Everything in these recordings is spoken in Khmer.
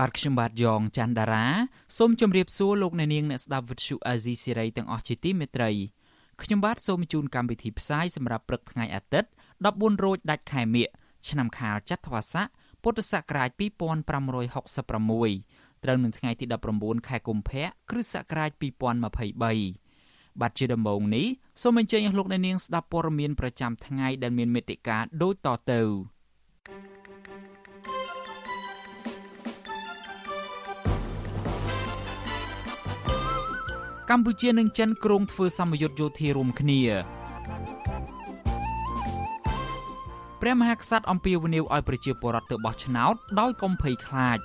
បាទខ្ញុំបាទយ៉ងច័ន្ទដារាសូមជម្រាបសួរលោកអ្នកនាងអ្នកស្ដាប់វិទ្យុអាស៊ីសេរីទាំងអស់ជាទីមេត្រីខ្ញុំបាទសូមជូនកម្មវិធីផ្សាយសម្រាប់ព្រឹកថ្ងៃអាទិត្យ14រោចដាច់ខែមិញឆ្នាំខាលចត្វាស័កពុទ្ធសករាជ2566ត្រូវនឹងថ្ងៃទី19ខែកុម្ភៈគ្រិស្តសករាជ2023បាទជាដំបូងនេះសូមអញ្ជើញអស់លោកអ្នកនាងស្ដាប់ព័ត៌មានប្រចាំថ្ងៃដែលមានមេត្តាដូចតទៅ កម្ពុជានិងចិនគ្រោងធ្វើសម្ពយុទ្ធយោធារួមគ្នាព្រះមហាក្សត្រអំពាវនាវឲ្យប្រជាពលរដ្ឋទៅបោះឆ្នោតដោយកុំភ័យខ្លាច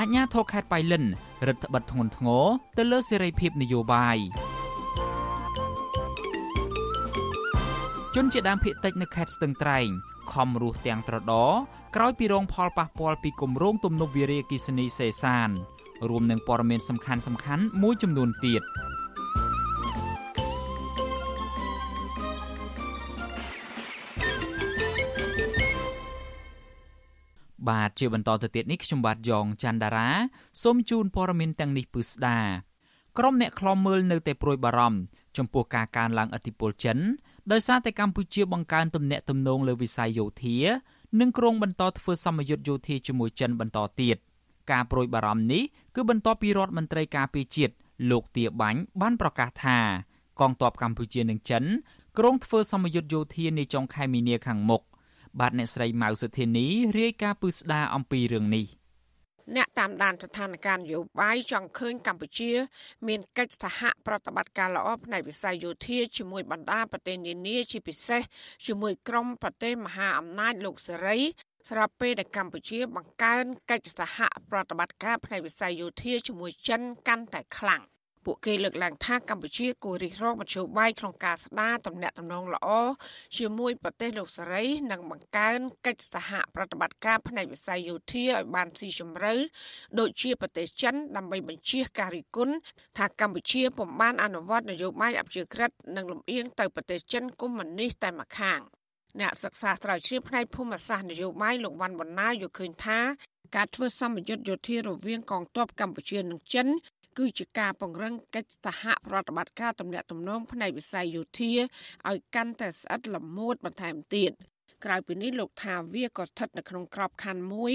អញ្ញាធរខេត្តបៃលិនរដ្ឋបិទធ្ងន់ធ្ងរទៅលើសេរីភាពនយោបាយជនជាដើមភៀកតិចនៅខេត្តស្ទឹងត្រែងខំរស់ទាំងត្រដក្រោយពីរងផលប៉ះពាល់ពីគម្រោងទំនប់វារីអគ្គិសនីសេសាន រួមនឹងព័ត៌មានសំខាន់សំខាន់មួយចំនួនទៀតបាទជាបន្តទៅទៀតនេះខ្ញុំបាទយ៉ងច័ន្ទដារាសូមជូនព័ត៌មានទាំងនេះពឺស្ដាក្រុមអ្នកខ្លំមើលនៅតែប្រួយបារម្ភចំពោះការកើនឡើងអធិបុលចិនដោយសារតែកម្ពុជាបង្កើនទំនាក់ទំនងលើវិស័យយោធា និងក្រុងបន្តធ្វើសម្ពយុទ្ធយោធាជាមួយចិនបន្តទៀត ការប្រួយបារម្ភនេះគឺបន្ទាប់ពីរដ្ឋមន្ត្រីការពារជាតិលោកទាបាញ់បានប្រកាសថាកងទ័ពកម្ពុជានិងចិនក្រុងធ្វើសម្ពយុទ្ធយោធានាចុងខែមីនាខាងមុខបាទអ្នកស្រីម៉ៅសុធានីរាយការណ៍ពឹស្ដាអំពីរឿងនេះអ្នកតាមដានស្ថានភាពនយោបាយចង់ឃើញកម្ពុជា មានកិច្ចសហប្រតិបត្តិការល្អផ្នែកវិស័យយោធាជាមួយបណ្ដាប្រទេសនានាជាពិសេសជាមួយក្រុមប្រទេសមហាអំណាចលោកសេរី ស្របពេលដែលកម្ពុជាបង្កើនកិច្ចសហប្រតិបត្តិការផ្នែកវិស័យយោធាជាមួយចិនកាន់តែខ្លាំង។ពួកគេលើកឡើងថាកម្ពុជាគួររិះរកមធ្យោបាយក្នុងការស្ដារទំនាក់ទំនងល្អជាមួយប្រទេសលោកសេរីនិងបង្កើនកិច្ចសហប្រតិបត្តិការផ្នែកវិស័យយោធាឲ្យបានស៊ីជម្រៅដូចជាប្រទេសចិនដើម្បីបញ្ជាការរិះគន់ថាកម្ពុជាពុំបានអនុវត្តនយោបាយអព្យាក្រឹតនិងលំអៀងទៅប្រទេសចិនកុម្មុយនីសតែម្ខាង អ្នកសិក្សាស្រាវជ្រាវផ្នែកភូមិសាស្ត្រនយោបាយលោកវ៉ាន់បណ្ណាយល់ឃើញថាការធ្វើសម្ពយុទ្ធយោធារវាងកងទ័ពកម្ពុជានិងចិនគឺជាការពង្រឹងកិច្ចសហប្រតិបត្តិការទំនាក់ទំនងផ្នែកវិស័យយោធាឲ្យកាន់តែស្អិតល្មួតបន្ថែមទៀតក្រៅពីនេះលោកថាវាក៏ស្ថិតនៅក្នុងក្របខ័ណ្ឌមួយ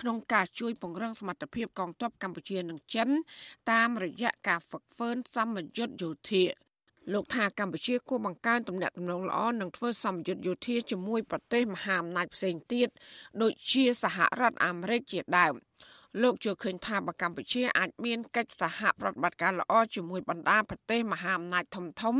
ក្នុងការជួយពង្រឹងសមត្ថភាពកងទ័ពកម្ពុជានិងចិន តាមរយៈការហ្វឹកហ្វឺនសម្ពយុទ្ធយោធា លោកថាកម្ពុជាគួរបង្កើនទំនាក់ទំនងល្អនិងធ្វើសម្ពយុទ្ធយោធាជាមួយប្រទេសមហាអំណាចផ្សេងទៀតដូចជាសហរដ្ឋអាមេរិកជាដើមលោកជឿឃើញថាបើកម្ពុជាអាចមានកិច្ចសហប្រតិបត្តិការល្អជាមួយបណ្ដាប្រទេសមហាអំណាចធំធំ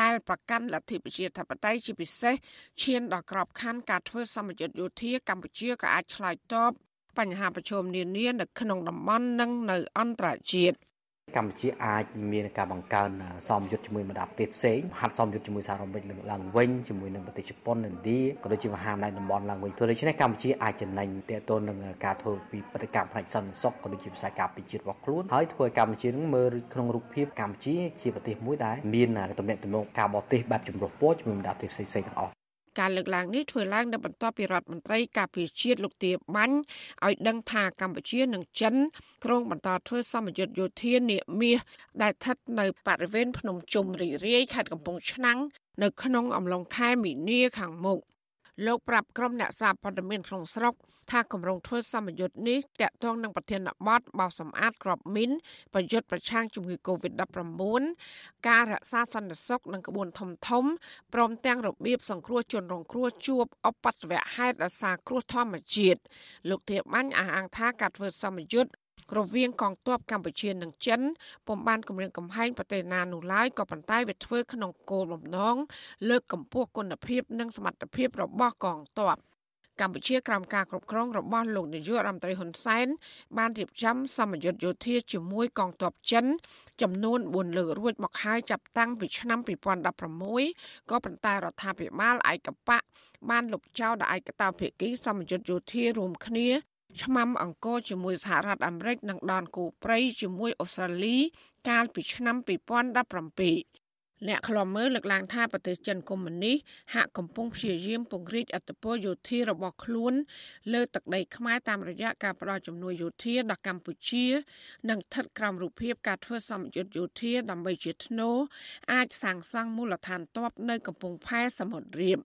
ដែលប្រកាន់លទ្ធិប្រជាធិបតេយ្យជាពិសេសឈានដល់ក្របខ័ណ្ឌការធ្វើសម្ពយុទ្ធយោធាកម្ពុជាក៏អាចឆ្លើយតបបញ្ហាប្រឈមនានានៅក្នុងតំបន់និងនៅអន្តរជាតិ កម្ពុជាអាចមានការបង្កើនសមយុទ្ធជាមួយបណ្ដាប្រទេសផ្សេងហាត់សមយុទ្ធជាមួយសហរដ្ឋអាមេរិកឡើងវិញជាមួយនឹងប្រទេសជប៉ុនឥណ្ឌាក៏ដូចជាមហាអំណាចតំបន់ឡើងវិញព្រោះដូច្នេះកម្ពុជាអាចចំណេញទាក់ទងនឹងការធ្វើពីបដកម្មផ្នែកសន្តិសុខក៏ដូចជាវិស័យការពារជាតិរបស់ខ្លួនហើយធ្វើឲ្យកម្ពុជានឹងមើលក្នុងរូបភាពកម្ពុជាជាប្រទេសមួយដែលមានទំនាក់ទំនងការបរទេសបែបចម្រុះពណ៌ជាមួយបណ្ដាប្រទេសផ្សេងៗទាំងអស់ ការលើកឡើងនេះធ្វើឡើងនៅបន្ទាប់ពីរដ្ឋមន្ត្រីការពារជាតិលោកទាបាញ់ឲ្យដឹងថាកម្ពុជានិងចិនក្រុងបន្តធ្វើសម្ពយុទ្ធយោធានាមាសដែលស្ថិតនៅបរិវេណភ្នំជុំរីរាយខេត្តកំពង់ឆ្នាំងនៅក្នុងអំឡុងខែមីនាខាងមុខ លោកប្រាប់ក្រុមអ្នកសារព័ត៌មានក្នុងស្រុកថាគម្រោងធ្វើសម្ពយុទ្ធនេះតាក់ទងនឹងប្រធានបទបោសសម្អាតក្របមីនប្រយុទ្ធប្រឆាំងជំងឺ Covid-19 ការរក្សាសន្តិសុខនិងក្បួនធំធំព្រមទាំងរបៀបសង្គ្រោះជនរងគ្រោះជួបអបតវហេតុដោយសារគ្រោះធម្មជាតិលោកធៀបបាញ់អះអាងថាការធ្វើសម្ពយុទ្ធ រវាងកងទ័ពកម្ពុជានិងចិនពុំបានគម្រាមកំហែងប្រទេសណានោះឡើយក៏ប៉ុន្តែវាធ្វើក្នុងគោលបំណងលើកកម្ពស់គុណភាពនិងសមត្ថភាពរបស់កងទ័ពកម្ពុជាក្រោមការគ្រប់គ្រងរបស់លោកនាយករដ្ឋមន្ត្រីហ៊ុនសែនបានរៀបចំសម្ពយុទ្ធយោធាជាមួយ កងទ័ពចិន ចំនួន4លើករួចមកហើយចាប់តាំងពីឆ្នាំ2016ក៏ប៉ុន្តែរដ្ឋាភិបាលឯកបកបានលុបចោលដោយឯកតោភាគីសម្ពយុទ្ធយោធារួមគ្នា ឆ្មាំអង្គរជាមួយសហរដ្ឋអាមេរិកនិងដនគូព្រៃជាមួយអូស្ត្រាលីកាលពីឆ្នាំ2017 អ្នកខ្លាំមើលលើកឡើងថាប្រទេសចិនកុម្មុយនីសហាក់កំពុងព្យាយាមពង្រីកអធិបតេយ្យយោធារបស់ខ្លួន លើទឹកដីខ្មែរតាមរយៈការផ្តល់ជំនួយយោធាដល់កម្ពុជា និងស្ថិតក្រោមរូបភាពការធ្វើសម្ពយុទ្ធយោធាដើម្បីជាធ្នូអាចសាងសង់មូលដ្ឋានទ័ពនៅកំពង់ផែសមុទ្ររៀប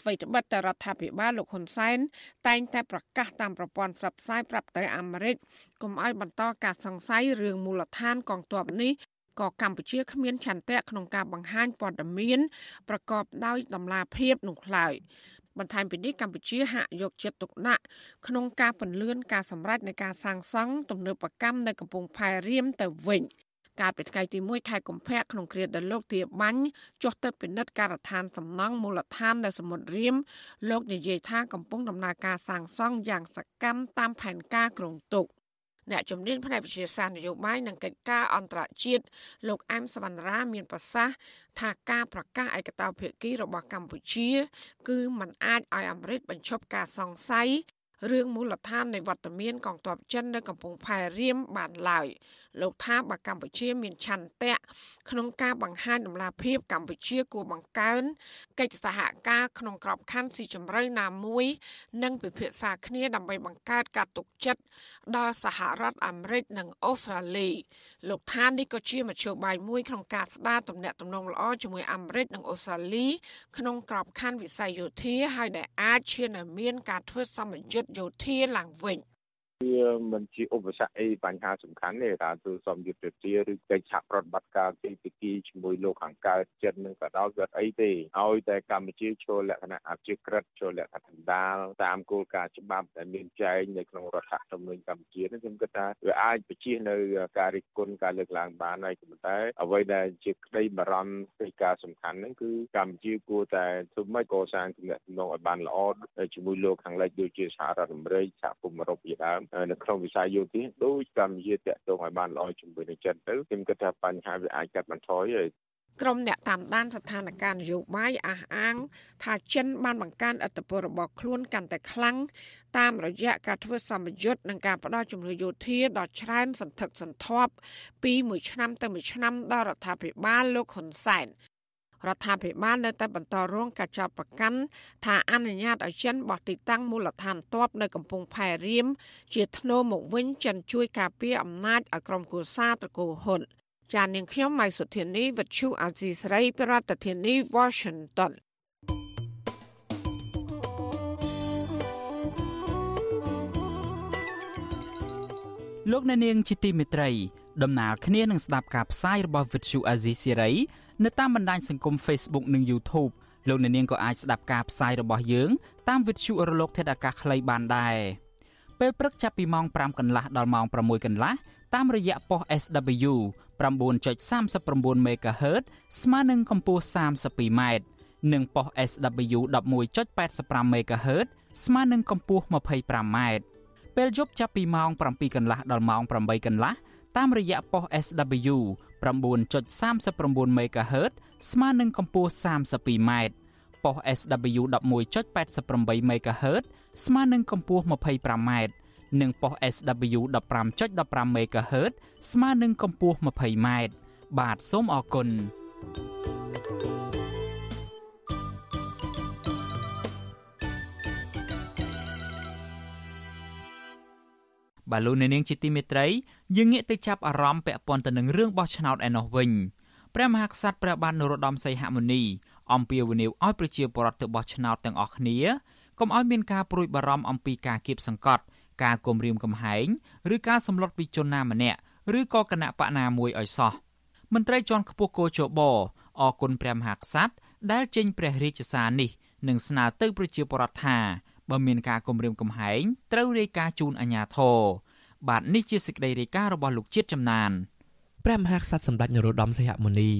អ្វីត្បិតតែរដ្ឋាភិបាលលោកហ៊ុនសែនតែងតែប្រកាសតាមប្រព័ន្ធផ្សព្វផ្សាយប្រាប់ទៅអាមេរិកកុំឲ្យបន្តការសង្ស័យរឿងមូលដ្ឋានកងទ័ពនេះ ក៏កម្ពុជាគ្មានឆន្ទៈក្នុងការបង្ហាញព័ត៌មានប្រកបដោយតម្លាភាពនោះឡើយបន្ថែមពីនេះកម្ពុជាហាក់យកចិត្តទុកដាក់ក្នុងការពន្លឿនការសម្រេចនៃការសាងសង់ទំនើបកម្មនៅកំពង់ផែរៀមទៅវិញកាលពីថ្ងៃទី1ខែកុម្ភៈក្នុងគ្រាដែលលោកទាបាញ់ចុះទៅពិនិត្យការដ្ឋានសំណង់មូលដ្ឋាននៅសមុទ្ររៀមលោកនិយាយថាកំពុងដំណើរការសាងសង់យ៉ាងសកម្មតាមផែនការគ្រោងទុក អ្នកជំនាញផ្នែកវិទ្យាសាស្ត្រនយោបាយនិងកិច្ចការអន្តរជាតិលោកអែមសវណ្ណរាមានប្រសាសន៍ថាការប្រកាសឯកតោភាគីរបស់កម្ពុជា គឺมันអាចឲ្យអាមេរិកបញ្ឈប់ការសង្ស័យរឿងមូលដ្ឋាននៃវត្តមានកងទ័ពចិននៅកំពង់ផែរៀមបានឡើយ លោកថាបើកម្ពុជាមានឆន្ទៈក្នុងការបង្ហាញដំណាភាពកម្ពុជាគួរបង្កើនកិច្ចសហការក្នុងក្របខ័ណ្ឌស៊ីជម្រៅណាមួយ និងពិភាក្សាគ្នាដើម្បីបង្កើតការទុកចិត្តដល់សហរដ្ឋអាមេរិកនិងអូស្ត្រាលីលោកថានេះក៏ជាមធ្យោបាយមួយក្នុងការស្ដារទំនាក់ទំនងល្អជាមួយអាមេរិកនិងអូស្ត្រាលី ក្នុងក្របខ័ណ្ឌវិស័យយោធាហើយដែលអាចឈានឲ្យមានការធ្វើសម្ពយុទ្ធយោធាឡើងវិញ។ វាមិនជាឧបសគ្គអីបញ្ហាសំខាន់ទេថាទូសំយុទ្ធជាឬកិច្ចសហប្រតិបត្តិការទីពីគីជាមួយលោកខាងកើតចិត្តនឹងក៏ដោយគាត់អីទេឲ្យតែកម្ពុជាចូលលក្ខណៈអភិក្រិតចូលលក្ខណៈដណ្ដាលតាមគោលការណ៍ច្បាប់ដែលមានចែងនៅក្នុងរដ្ឋធម្មនុញ្ញកម្ពុជានេះខ្ញុំគិតថាវាអាចបញ្ជានៅការរិះគន់ការលើកឡើងបានហើយប៉ុន្តែអ្វីដែលជាក្តីបារម្ភពីការសំខាន់ហ្នឹងគឺកម្ពុជាគួរតែធ្វើម៉េចកសាងទំនាក់ទំនងឲ្យបានល្អជាមួយលោកខាងលិចដូចជាសហរដ្ឋអាមេរិកសហគមន៍អឺរ៉ុបជាដើមនៅក្នុងវិស័យយោធាដូចកម្ពុជាតាក់ទងឲ្យបានល្អជាមួយនឹងចិនទៅខ្ញុំគិតថាបញ្ហាវាអាចកាត់បន្ថយហើយក្រុមអ្នកតាមដានស្ថានភាពនយោបាយអះអាង ថាចិនបានបង្កើនឥទ្ធិពលរបស់ខ្លួនកាន់តែខ្លាំងតាមរយៈការធ្វើសម្ពយុទ្ធនិងការផ្ដល់ជំនួយយោធាដល់ច្រើនសន្ធឹកសន្ធាប់ពីមួយឆ្នាំទៅមួយឆ្នាំដល់រដ្ឋាភិបាលលោកហ៊ុនសែន រដ្ឋាភិបាលនៅតែបន្តរងការចាប់ប្រកាន់ថាអនុញ្ញាតឲ្យចិនបោះទីតាំងមូលដ្ឋានទ័ពនៅកំពង់ផែរៀមជាធ្នូមកវិញចិនជួយការពារអំណាចឲ្យក្រុមគូសាត្រកូលហ៊ុនចាននាងខ្ញុំម៉ៃសុធានីវិទ្យុអាស៊ីសេរីប្រធានាធិបតី Washington លោកអ្នកនាងជាទីមេត្រី ដំណើរគ្នានឹងស្ដាប់ការផ្សាយរបស់វិទ្យុអាស៊ីសេរី នៅតាមបណ្ដាញសង្គម Facebook និង YouTube លោកអ្នកនាងក៏អាចស្ដាប់ការផ្សាយរបស់យើងតាមវិទ្យុរលក ធាតុអាកាសខ្លីបានដែរពេលព្រឹកចាប់ពីម៉ោង5កន្លះដល់ម៉ោង6កន្លះតាមរយៈប៉ុស SW 9.39 MHz ស្មើនឹងកម្ពស់ 32m និងប៉ុស SW 11.85 MHz ស្មើនឹងកម្ពស់ 25m ពេលយប់ចាប់ពីម៉ោង7កន្លះដល់ម៉ោង8កន្លះ តាមរយៈប៉ុស SW 9.39 MHz ស្មើនឹងកម្ពស់ 32m ប៉ុស SW 11.88 MHz ស្មើនឹងកម្ពស់ 25m និងប៉ុស SW 15.15 MHz ស្មើនឹងកម្ពស់ 20m បាទសូមអរគុណ បាទលោកអ្នកនាងជាទីមេត្រីយើងងាកទៅចាប់អារម្មណ៍ពាក់ព័ន្ធទៅនឹងរឿងបោះឆ្នោតឯណោះវិញព្រះមហាក្សត្រព្រះបាទនរោត្តមសីហមុនីអំពាវនាវឲ្យប្រជាពលរដ្ឋទៅបោះឆ្នោតទាំងអស់គ្នាកុំឲ្យមានការព្រួយបារម្ភអំពីការគៀបសង្កត់ ការគំរាមកំហែងឬការសម្លុតពីជនណាម្នាក់ឬក៏គណៈបកណាមួយឲ្យសោះមន្ត្រីជាន់ខ្ពស់គោជបអគុណព្រះមហាក្សត្រដែលចេញព្រះរាជសារនេះនឹងស្នើទៅប្រជាពលរដ្ឋថា បើមានការគំរាមកំហែងត្រូវរាយការណ៍ជូនអាជ្ញាធរបាទនេះជាសេចក្តីរាយការណ៍របស់លោកជាតិចំណានព្រះមហាក្សត្រសម្ដេចនរោត្តមសីហមុនី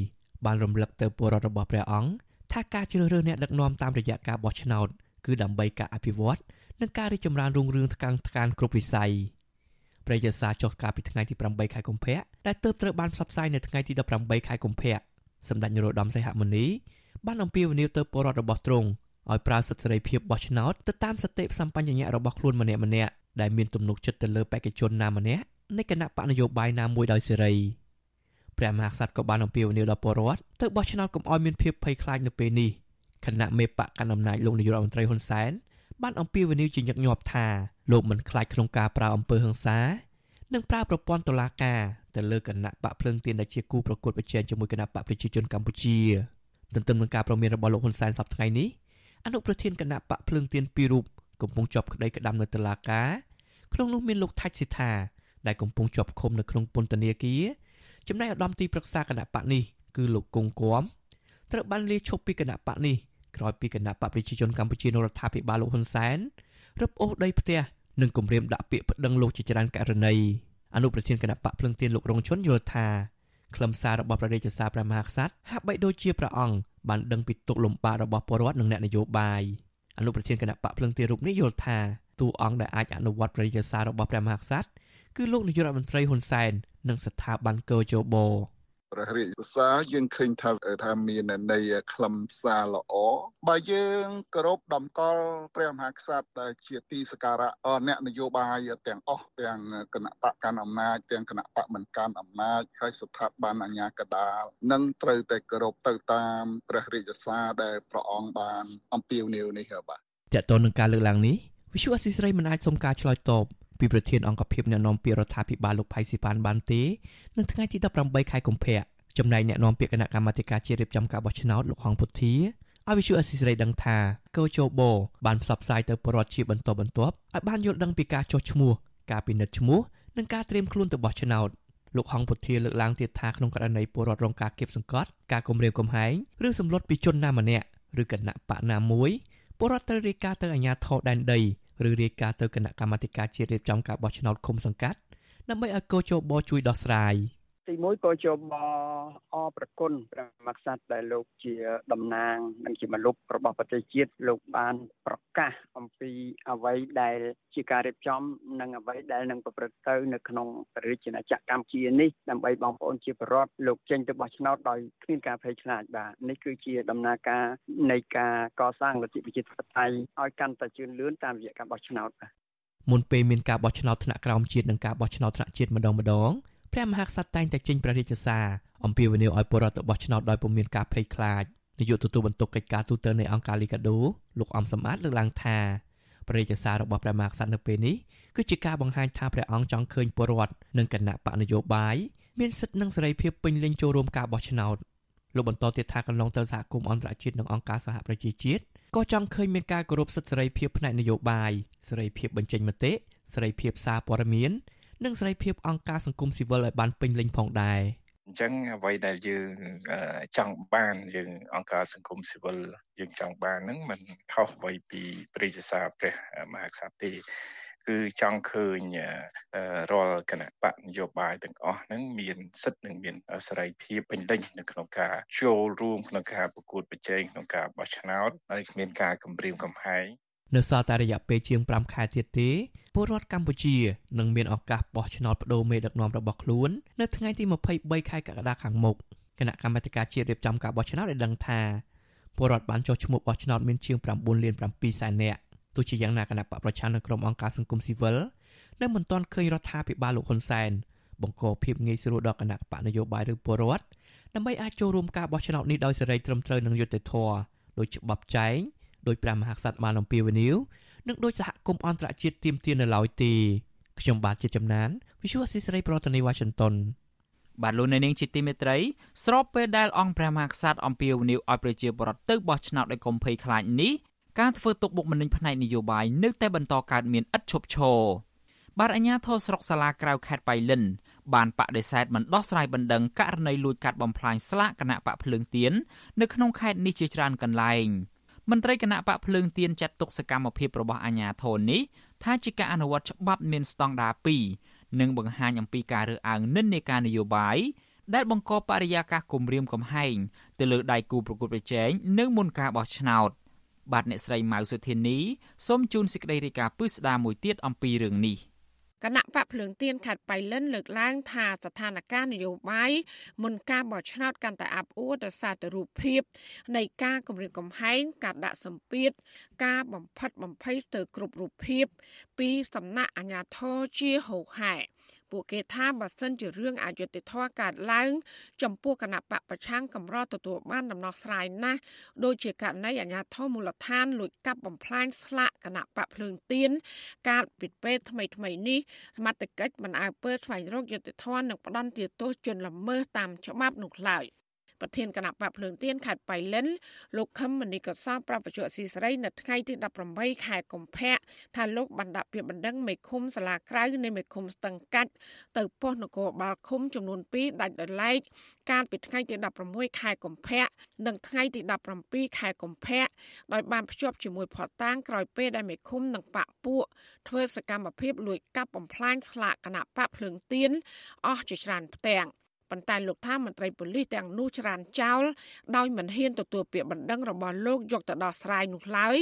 បានរំលឹកទៅពលរដ្ឋរបស់ព្រះអង្គថាការជ្រើសរើសអ្នកដឹកនាំតាមរយៈការបោះឆ្នោតគឺដើម្បីការអភិវឌ្ឍនិងការរីកចម្រើនរុងរឿងថ្កាំងថ្កានគ្រប់វិស័យព្រះយសាចុះកាលពីថ្ងៃទី8ខែកុម្ភៈដែលទើបត្រូវបានផ្សព្វផ្សាយនៅថ្ងៃទី18ខែកុម្ភៈសម្ដេចនរោត្តមសីហមុនីបានអំពាវនាវទៅពលរដ្ឋរបស់ទ្រង់ ឲ្យប្រើសិទ្ធិសេរីភាពបោះឆ្នោតទៅតាមសតិសម្បញ្ញៈរបស់ខ្លួនម្នាក់ម្នាក់ដែលមានទំនុកចិត្តទៅលើបេក្ខជនណាម្នាក់នៃគណៈបកនយោបាយណាមួយដោយសេរីព្រះមហាក្សត្រក៏បានអំពាវនាវដល់ពលរដ្ឋទៅបោះឆ្នោតកុំឲ្យមានភាពភ័យខ្លាចនៅពេលនេះគណៈមេបកកណ្ដាលអំណាចលោកនាយករដ្ឋមន្ត្រីហ៊ុនសែនបានអំពាវនាវជាញឹកញាប់ថាលោកមិនខ្លាចក្នុងការប្រើអំពើហិង្សានិងប្រើប្រព័ន្ធតុលាការទៅលើគណៈបកភ្លើងទៀនដែលជាគូប្រកួតប្រជែងជាមួយគណៈបកប្រជាជនកម្ពុជាទន្ទឹមនឹងការប្រមានរបស់លោកហ៊ុនសែនសប្តាហ៍ថ្ងៃនេះ អនុប្រធានគណៈបកភ្លើងទៀនពីររូបកំពុងជាប់ក្តីក្តាំនៅតុលាការក្នុងនោះមានលោកថាច់សិដ្ឋាដែលកំពុងជាប់ឃុំនៅក្នុងពន្ធនាគារចំណែកឧត្តមទីប្រឹក្សាគណៈបកនេះគឺលោកគង់គំត្រូវបានលាឈប់ពីគណៈបកនេះក្រោយពីគណៈបកប្រជាជនកម្ពុជានៅរដ្ឋាភិបាលលោកហ៊ុនសែនរឹបអូសដីផ្ទះនិងគម្រាមដាក់ពាក្យប្តឹងលោកជាច្រើនករណីអនុប្រធានគណៈបកភ្លឹងទៀនលោករងឈុនយល់ថាខ្លឹមសាររបស់ព្រះរាជសារព្រះមហាក្សត្រហាក់បីដូចជាព្រះអង្គ បានដឹងពីទុកលំបាករបស់ពលរដ្ឋនិងអ្នកនយោបាយអនុប្រធានគណៈបកភ្លឹងទៀនរូបនេះយល់ថាតួអង្គដែលអាចអនុវត្តព្រះរាជសាររបស់ព្រះមហាក្សត្រគឺលោកនាយករដ្ឋមន្ត្រីហ៊ុនសែននិងស្ថាប័នកោជប ព្រះរាជសារយើងឃើញថាថាមានន័យខ្លឹមសារល្អបើយើងគោរពតម្កល់ព្រះមហាក្សត្រដែលជាទីសក្ការៈអ្នកនយោបាយទាំងអស់ទាំងគណៈបកកាន់អំណាចទាំងគណៈបកមិនកាន់អំណាចហើយស្ថាប័នអាជ្ញាកណ្ដាលនឹងត្រូវតែគោរពទៅតាមព្រះរាជសារដែលព្រះអង្គបានអំពាវនាវនេះបាទតើតើនឹងការលើកឡើងនេះវិសុអសិស្រ័យមិនអាចសុំការឆ្លើយតប ពីប្រធានអង្គភិបអ្នកនាំពាក្យរដ្ឋាភិបាលលោកផៃស៊ីផានបានទេនៅថ្ងៃទី18ខែកុម្ភៈចំណែកអ្នកនាំពាក្យគណៈកម្មាធិការជាតិរៀបចំការបោះឆ្នោតលោកហងពុធាឲ្យវិសុអស៊ីសេរីដឹងថាកោជបបានផ្សព្វផ្សាយទៅពលរដ្ឋជាបន្តបន្ទាប់ឲ្យបានយល់ដឹងពីការចុះឈ្មោះការពិនិត្យឈ្មោះនិងការត្រៀមខ្លួនទៅបោះឆ្នោតលោកហងពុធាលើកឡើងទៀតថាក្នុងករណីពលរដ្ឋរងការគៀបសង្កត់ការគំរាមកំហែងឬសម្លុតពីជនណាម្នាក់ឬគណៈបកណាមួយពលរដ្ឋត្រូវរាយការណ៍ទៅអាជ្ញាធរដែនដី ឬរាយការណ៍ទៅគណៈកម្មាធិការជាតិរៀបចំការបោះឆ្នោតឃុំសង្កាត់ដើម្បីឲ្យកោជបជួយដោះស្រាយ។ ទីមួយក៏ជាបអប្រគុណព្រះមហាក្សត្រដែលលោកជាតំណាង និងជាមនុស្សរបស់ប្រទេសជាតិលោកបានប្រកាសអំពីអ្វីដែលជាការរៀបចំ និងអ្វីដែលនឹងប្រព្រឹត្តទៅនៅក្នុងរាជាណាចក្រកម្ពុជានេះដើម្បីបងប្អូនជាប្រវត្តិលោកចេញទៅបោះឆ្នោតដោយគ្មានការភ័យខ្លាចបាទនេះគឺជាដំណើរការនៃការកសាងលទ្ធិប្រជាធិបតេយ្យឲ្យកាន់តែជឿនលឿនតាមរយៈការបោះឆ្នោតបាទមុនពេលមានការបោះឆ្នោតថ្នាក់ក្រោមជាតិនិងការបោះឆ្នោតថ្នាក់ជាតិម្ដងម្ដង ព្រះមហាក្សត្រតែងតែចេញព្រះរាជសារអំពាវនាវឲ្យពលរដ្ឋបោះឆ្នោតដោយពុំមានការភ័យខ្លាចនាយកទទួលបន្ទុកកិច្ចការទូតនៃអង្គការលីកាដូលោកអំសម្បត្តិលើកឡើងថាព្រះរាជសាររបស់ព្រះមហាក្សត្រនៅពេលនេះគឺជាការបង្ហាញថាព្រះអង្គចង់ឃើញពលរដ្ឋនិងគណៈបកនយោបាយមានសិទ្ធិនិងសេរីភាពពេញលេញចូលរួមការបោះឆ្នោតលោកបន្តទៀតថាកន្លងទៅសហគមន៍អន្តរជាតិនិងអង្គការសហប្រជាជាតិក៏ចង់ឃើញមានការគោរពសិទ្ធិសេរីភាពផ្នែកនយោបាយសេរីភាពបញ្ចេញមតិសេរីភាពសារព័ត៌មាន និងសេរីភាពអង្គការសង្គមស៊ីវិលឲ្យបានពេញលេញផងដែរអញ្ចឹងអ្វីដែលយើងចង់បានយើងអង្គការសង្គមស៊ីវិលយើងចង់បានហ្នឹងมันខុសអ្វីពីព្រះរាជសារព្រះមហាក្សត្រទេគឺចង់ឃើញរាល់គណៈបកនយោបាយទាំងអស់ហ្នឹងមានសិទ្ធិនិងមានសេរីភាពពេញលេញនៅក្នុងការចូលរួមក្នុងការប្រកួតប្រជែងក្នុងការបោះឆ្នោតហើយគ្មានការគំរាមកំហែង នៅសល់តែរយៈពេលជាង5ខែទៀតទេពលរដ្ឋកម្ពុជានឹងមានឱកាសបោះឆ្នោតបដូរមេដឹកនាំរបស់ខ្លួននៅថ្ងៃទី23ខែកក្កដាខាងមុខគណៈកម្មាធិការជាតិរៀបចំការបោះឆ្នោតបានដឹងថាពលរដ្ឋបានចុះឈ្មោះបោះឆ្នោតមានជាង9លាន7សែននាក់ទោះជាយ៉ាងណាគណៈបកប្រឆាំងនិងក្រុមអង្គការសង្គមស៊ីវិលនៅមិនទាន់ឃើញរដ្ឋាភិបាលលោកហ៊ុនសែនបង្កភាពងាយស្រួលដល់គណៈបកនយោបាយឬពលរដ្ឋដើម្បីអាចចូលរួមការបោះឆ្នោតនេះដោយសេរីត្រឹមត្រូវនិងយុត្តិធម៌ដោយច្បាប់ចែង ដោយព្រះមហាក្សត្របានអំពាវនាវនិងដោយសហគមន៍អន្តរជាតិទាមទារនៅឡើយទេខ្ញុំបាទជាចំណាន Visual Assisray ប្រធានាទី Washington បាទលោកនៅនាងជាទីមេត្រី ស្របពេលដែលអង្គព្រះមហាក្សត្រអំពាវនាវឲ្យប្រជាពលរដ្ឋទៅបោះឆ្នោតដោយកុំភ័យខ្លាចនេះការធ្វើទុកបុកម្នេញផ្នែកនយោបាយនៅតែបន្តកើតមានឥតឈប់ឈរបាទអាជ្ញាធរស្រុកសាលាក្រៅខេត្តបៃលិនបានបដិសេធមិនដោះស្រាយបណ្ដឹងករណីលួចកាត់បំផ្លាញស្លាកគណៈបកភ្លើងទៀននៅក្នុងខេត្តនេះជាច្រើនកន្លែង។ មន្ត្រីគណៈបកភ្លើងទៀនចាត់ទុកសកម្មភាពរបស់អាជ្ញាធរនេះថាជាការអនុវត្តច្បាប់មានស្តង់ដារ2និងបង្ហាញអំពីការរើសអើងនិន្នាការនយោបាយដែលបង្កបរិយាកាសគំរាមកំហែងទៅលើដៃគូប្រកួតប្រជែងនៅមុនការបោះឆ្នោតបាទអ្នកស្រីម៉ៅសុធានីសូមជូនសេចក្តីរាយការណ៍ពិស្ដារមួយទៀតអំពីរឿងនេះ គណៈបកភ្លើងទៀនខេត្តបៃលិនលើកឡើងថាស្ថានភាពនយោបាយមុនការបោះឆ្នោតកាន់តែអាប់អួរដោយសារតែរូបភាពនៃការគម្រាមកំហែងការដាក់សម្ពាធការបំផិតបំភ័យស្ទើរគ្រប់រូបភាពពីសំណាក់អាជ្ញាធរជាហូហែ ពួកគេថាបើសិនជារឿងអយុត្តិធម៌កើតឡើង ចំពោះគណៈបកប្រឆាំងកម្រទទួលបានដំណោះស្រាយណាស់ដូចជាករណីអាញាធមមូលដ្ឋានលួចកាប់បំផ្លាញស្លាកគណៈបកភ្លើងទៀនកាលពីពេលថ្មីថ្មីនេះសមត្ថកិច្ចមិនអើពើស្វែងរកយុត្តិធម៌និងផ្ដន់ទោសជនល្មើសតាមច្បាប់នោះឡើយ។ ប្រធានគណៈបកភ្លើងទៀនខេត្តបៃលិនលោកខឹមមនីកសលប្រពន្ធស៊ីសេរីនៅថ្ងៃទី18ខែកុម្ភៈថាលោកបានដាក់ពាក្យបណ្ដឹងមេឃុំសាលាក្រៅនៃមេឃុំស្ទឹងកាច់ទៅប៉ុស្តិ៍នគរបាលឃុំចំនួន2ដាច់ដោយឡែកកាលពីថ្ងៃទី16ខែកុម្ភៈនិងថ្ងៃទី17ខែកុម្ភៈដោយបានភ្ជាប់ជាមួយផតតាងក្រោយពេលដែលមេឃុំនិងបាក់ពួកធ្វើសកម្មភាពលួចកាប់បំផ្លាញស្លាកគណៈបកភ្លើងទៀនអស់ជាច្រើនផ្ទាំង។ ប៉ុន្តែលោកថាមន្ត្រីប៉ូលីសទាំងនោះច្រានចោលដោយមិនហ៊ានទទួលពាក្យបណ្ដឹងរបស់លោកយកទៅដោះស្រាយនោះឡើយ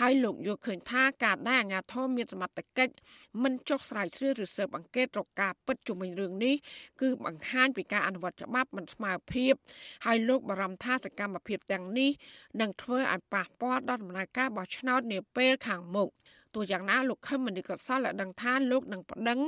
ហើយលោកយល់ឃើញថាការដែលអាជ្ញាធរមានសមត្ថកិច្ចមិនចុះស្រាវជ្រាវឬស៊ើបអង្កេតរកការពិតជុំវិញរឿងនេះគឺបង្ហាញពីការអនុវត្តច្បាប់មិនស្មើភាពហើយលោកបារម្ភថាសកម្មភាពទាំងនេះនឹងធ្វើឲ្យប៉ះពាល់ដល់ដំណើរការបោះឆ្នោតនាពេលខាងមុខ ទោះយ៉ាងណាលោកខឹមមនីកសលបានដឹងថាលោកនឹងប្តឹង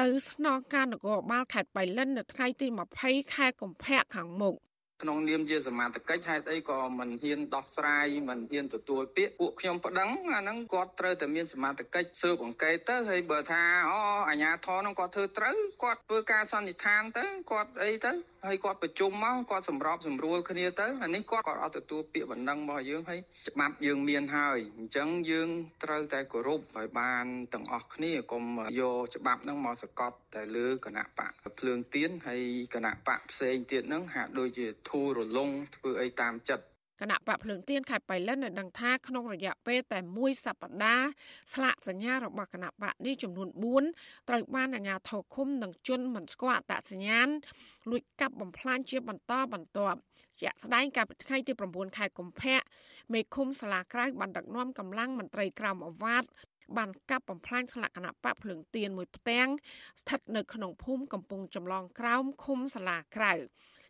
ទៅស្នងការនគរបាលខេត្តបៃលិននៅថ្ងៃទី20ខែកុម្ភៈខាងមុខ ក្នុងនាមជាសមាជិកហេតុអីក៏មិនហ៊ានដោះស្រាយមិនហ៊ានទទួលពាក្យពួកខ្ញុំប្តឹងអាហ្នឹងគាត់ត្រូវតែមានសមាជិកស៊ើបអង្កេតទៅហើយបើថាអូអាជ្ញាធរហ្នឹងគាត់ធ្វើត្រូវគាត់ធ្វើការសន្និដ្ឋានទៅគាត់អីទៅហើយគាត់ប្រជុំមកគាត់សម្របសម្រួលគ្នាទៅអានេះគាត់គាត់អត់ទទួលពាក្យបណ្ដឹងរបស់យើងហើយច្បាប់យើងមានហើយអញ្ចឹងយើងត្រូវតែគោរពឲ្យបានទាំងអស់គ្នាកុំយកច្បាប់ហ្នឹងមកសកត់តែលើគណៈបកភ្លើងទៀនហើយគណៈបកផ្សេងទៀតហ្នឹងហាក់ដូចជាធូររលុងធ្វើអីតាមចិត្តគណៈបកភ្លើងទៀនខេត្តបៃលិនបានដឹងថាក្នុងរយៈពេលតែមួយសប្តាហ៍ស្លាកសញ្ញារបស់គណៈបកនេះចំនួន4ត្រូវបានអាជ្ញាធរឃុំនិងជន់មិនស្គាល់អត្តសញ្ញាណលួចកាប់បំផ្លាញជាបន្តបន្ទាប់ជាក់ស្ដែងកាលពីថ្ងៃទី9ខែកុម្ភៈមេឃុំសាលាក្រៅបានដឹកនាំកម្លាំងមន្ត្រីក្រមអាវ៉ាតបានកាប់បំផ្លាញស្លាកគណៈបកភ្លើងទៀនមួយផ្ទាំងស្ថិតនៅក្នុងភូមិកំពង់ចម្លងក្រោមឃុំសាលាក្រៅ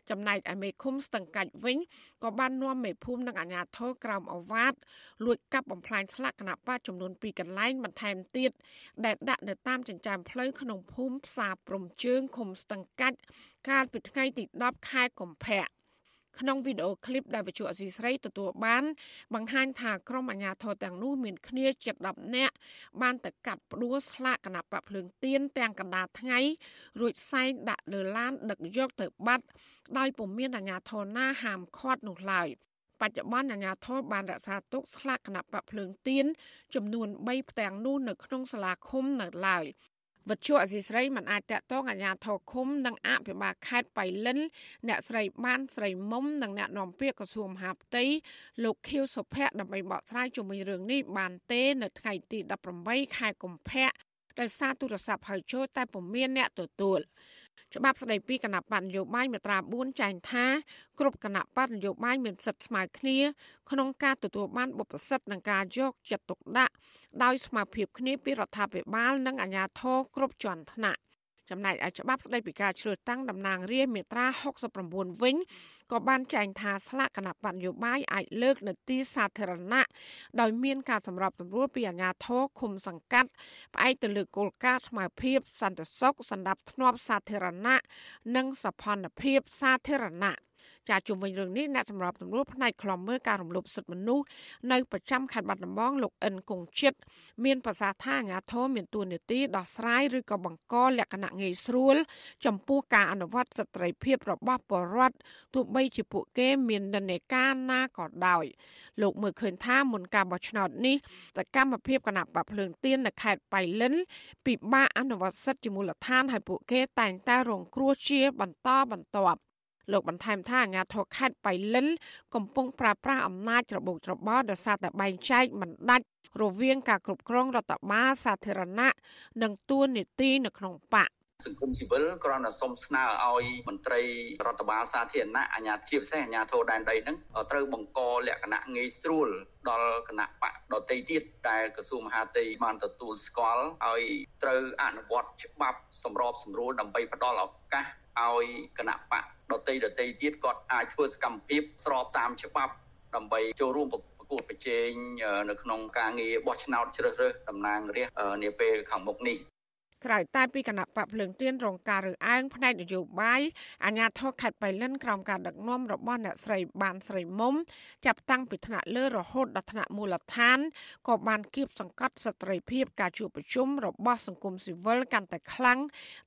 ចំណែកឯមេឃុំស្ទឹងកាច់វិញក៏បាននាំមេភូមិនិងអាជ្ញាធរក្រោមអវាទលួចកាប់បំផ្លាញស្លាកគណៈបកចំនួន2កន្លែងបន្ថែមទៀតដែលដាក់នៅតាមចិញ្ចើមផ្លូវក្នុងភូមិផ្សារព្រំជើងឃុំស្ទឹងកាច់កាលពីថ្ងៃទី10ខែកុម្ភៈ ក្នុងវីដេអូឃ្លីបដែលវិទ្យុអសីស្រីទទួលបាន បង្ហាញថាក្រុមអាជ្ញាធរទាំងនោះមានគ្នាជិត10នាក់បានទៅកាត់ផ្ដួលស្លាកគណៈបកភ្លើងទៀនទាំងកណ្ដាលថ្ងៃរួចសែងដាក់លើឡានដឹកយកទៅបាត់ដោយពុំមានអាជ្ញាធរណាហាមឃាត់នោះឡើយបច្ចុប្បន្នអាជ្ញាធរបានរក្សាទុកស្លាកគណៈបកភ្លើងទៀនចំនួន3ផ្ទាំងនោះនៅក្នុងសាលាឃុំនៅឡើយ វត្ថុអសីស្រីមិនអាចតកតងអាជ្ញាធរឃុំនិងអភិបាលខេត្តបៃលិន អ្នកស្រីបានស្រីមុំនិងអ្នកនាំពាក្យក្រសួងមហាផ្ទៃលោកខៀវសុភ័ក្រដើម្បីបកស្រាយជុំវិញរឿងនេះបានទេនៅថ្ងៃទី18ខែកុម្ភៈដោយសារទូរស័ព្ទហៅចូលតែពុំមានអ្នកទទួល ច្បាប់ស្តីពីគណៈបកនយោបាយមាត្រា4ចែងថាគ្រប់គណៈបកនយោបាយមានសិទ្ធិស្មើគ្នាក្នុងការទទួលបានបុព្វសិទ្ធិនិងការយកចិត្តទុកដាក់ដោយស្មើភាពគ្នាពីរដ្ឋាភិបាលនិងអាជ្ញាធរគ្រប់ជាន់ថ្នាក់ ចំណែកឯច្បាប់ស្តីពីការជ្រើសតាំងតំណាងរាស្ត្រមាត្រា69វិញក៏បានចែងថាស្លាកគណៈបកនយោបាយអាចលើកនៅទីសាធារណៈដោយមានការសម្របសម្រួលពីអាជ្ញាធរឃុំសង្កាត់ផ្អែកទៅលើគោលការណ៍ស្មារភាពសន្តិសុខសណ្ដាប់ធ្នាប់សាធារណៈនិងសភនភាពសាធារណៈ ចាជុំវិញរឿងនេះអ្នកសម្របសម្រួលផ្នែកខ្លំមើលការរំលោភសិទ្ធិមនុស្សនៅប្រចាំខេត្តបាត់ដំបងលោកអិនគង្ជិតមានប្រសាសន៍ថាអាញាធមមានទួនាទីដោះស្រាយឬក៏បង្កលក្ខណៈងាយស្រួល ចំពោះការអនុវត្តសិទ្ធិភាពរបស់ពលរដ្ឋទោះបីជាពួកគេមាននិន្នាការណាក៏ដោយលោកមើលឃើញថាមុនការបោះឆ្នោតនេះសកម្មភាពគណៈបកភ្លើងទៀននៅខេត្តបៃលិនពិបាកអនុវត្តសិទ្ធិជាមូលដ្ឋានហើយពួកគេតែងតែរងគ្រោះជាបន្តបន្ទាប់ លោកបន្ថែមថាអាជ្ញាធរខេត្តបៃលិន កំពុងប្រើប្រាស់អំណាចរបូកច្របល់ដោយសារតែបែងចែកមិនដាច់រវាងការគ្រប់គ្រងរដ្ឋបាលសាធារណៈនិងទួលនីតិនៅក្នុងបកសង្គមស៊ីវិលគ្រាន់តែសុំស្នើឲ្យមន្ត្រីរដ្ឋបាលសាធារណៈអាជ្ញាធរពិសេសអាជ្ញាធរដែនដីហ្នឹងត្រូវបង្កលក្ខណៈងាយស្រួលដល់គណៈបកដតីទៀតដែលក្រសួងមហាផ្ទៃបានទទួលស្គាល់ឲ្យត្រូវអនុវត្តច្បាប់សម្របសម្រួលដើម្បីផ្ដល់ឱកាស ឲ្យគណៈបកដតីដតីទៀតគាត់អាចធ្វើសកម្មភាពស្របតាមច្បាប់ដើម្បីចូលរួមប្រកួតប្រជែងនៅក្នុងការងារបោះឆ្នោតជ្រើសរើសតំណាងរាស្ត្រនាពេលខាងមុខនេះ ក្រៅតែពីគណៈបកភ្លើងទៀនរងការរើសអើងផ្នែកនយោបាយអាញាធរខេត្តបៃលិនក្រោមការដឹកនាំរបស់អ្នកស្រីបានស្រីមុំចាប់តាំងពីថ្នាក់លើរហូតដល់ថ្នាក់មូលដ្ឋានក៏បានគៀបសង្កត់សិទ្ធិសេរីភាពការជួបប្រជុំរបស់សង្គមស៊ីវិលកាន់តែខ្លាំង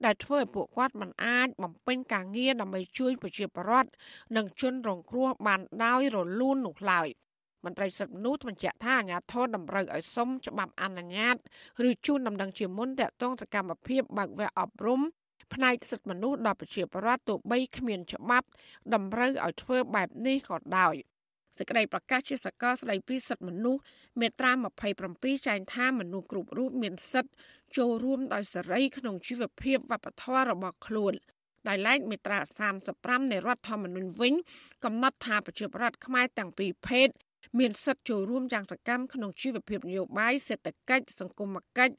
ដែលធ្វើឲ្យពួកគាត់មិនអាចបំពេញការងារដើម្បីជួយប្រជាពលរដ្ឋនិងជនរងគ្រោះបានដោយរលូននោះឡើយ។ មន្ត្រីសិទ្ធិមនុស្សបញ្ជាក់ថាអាញាធរតម្រូវឲ្យសុំច្បាប់អនុញ្ញាតឬជូនដំណឹងជាមុនតាក់ទងសកម្មភាពបើកវគ្គអប់រំផ្នែកសិទ្ធិមនុស្សដល់ប្រជាពលរដ្ឋទោះបីគ្មានច្បាប់តម្រូវឲ្យធ្វើបែបនេះក៏ដោយសេចក្តីប្រកាសជាសកលស្តីពីសិទ្ធិមនុស្សមាត្រា27ចែងថាមនុស្សគ្រប់រូបមានសិទ្ធិចូលរួមដោយសេរីក្នុងជីវភាពវប្បធម៌របស់ខ្លួនដោយឡែកមាត្រា35នៃរដ្ឋធម្មនុញ្ញវិញ កំណត់ថាប្រជាពលរដ្ឋខ្មែរទាំងពីរភេទ មានសិទ្ធិចូលរួមយ៉ាងសកម្មក្នុងជីវភាពនយោបាយសេដ្ឋកិច្ចសង្គមគិច្ច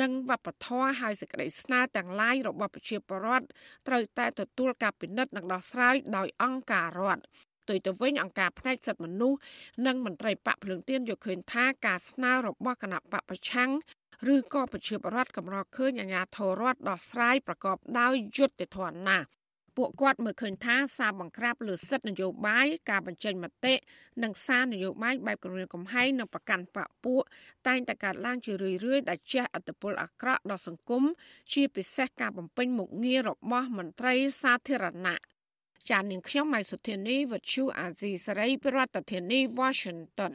និងវប្បធម៌ហើយសេចក្តីស្នើទាំងឡាយរបស់ប្រជាពលរដ្ឋត្រូវតែទទួលការពិនិត្យនិងដោះស្រាយដោយអង្គការរដ្ឋផ្ទុយទៅវិញអង្គការផ្នែកសិទ្ធិមនុស្សនិងមន្ត្រីបកភ្លើងទៀនយកឃើញថាការស្នើរបស់គណៈបកប្រឆាំងឬក៏ប្រជាពលរដ្ឋកម្រឃើញអាជ្ញាធររដ្ឋដោះស្រាយប្រកបដោយយុត្តិធម៌ណាស់ ពួកគាត់មើលឃើញថាសារបង្ក្រាបលើសិទ្ធិនយោបាយការបញ្ចេញមតិនិងសារនយោបាយបែបគម្រាមកំហែងនិងប្រកាន់បកពួកតែងតែកើតឡើងជារឿយៗដែលជះឥទ្ធិពលអាក្រក់ដល់សង្គមជាពិសេសការបំពេញមុខងាររបស់មន្ត្រីសាធារណៈចាននាងខ្ញុំម៉ៃសុធានីវັດឈូអាស៊ីសេរីប្រធានាធិបតី Washington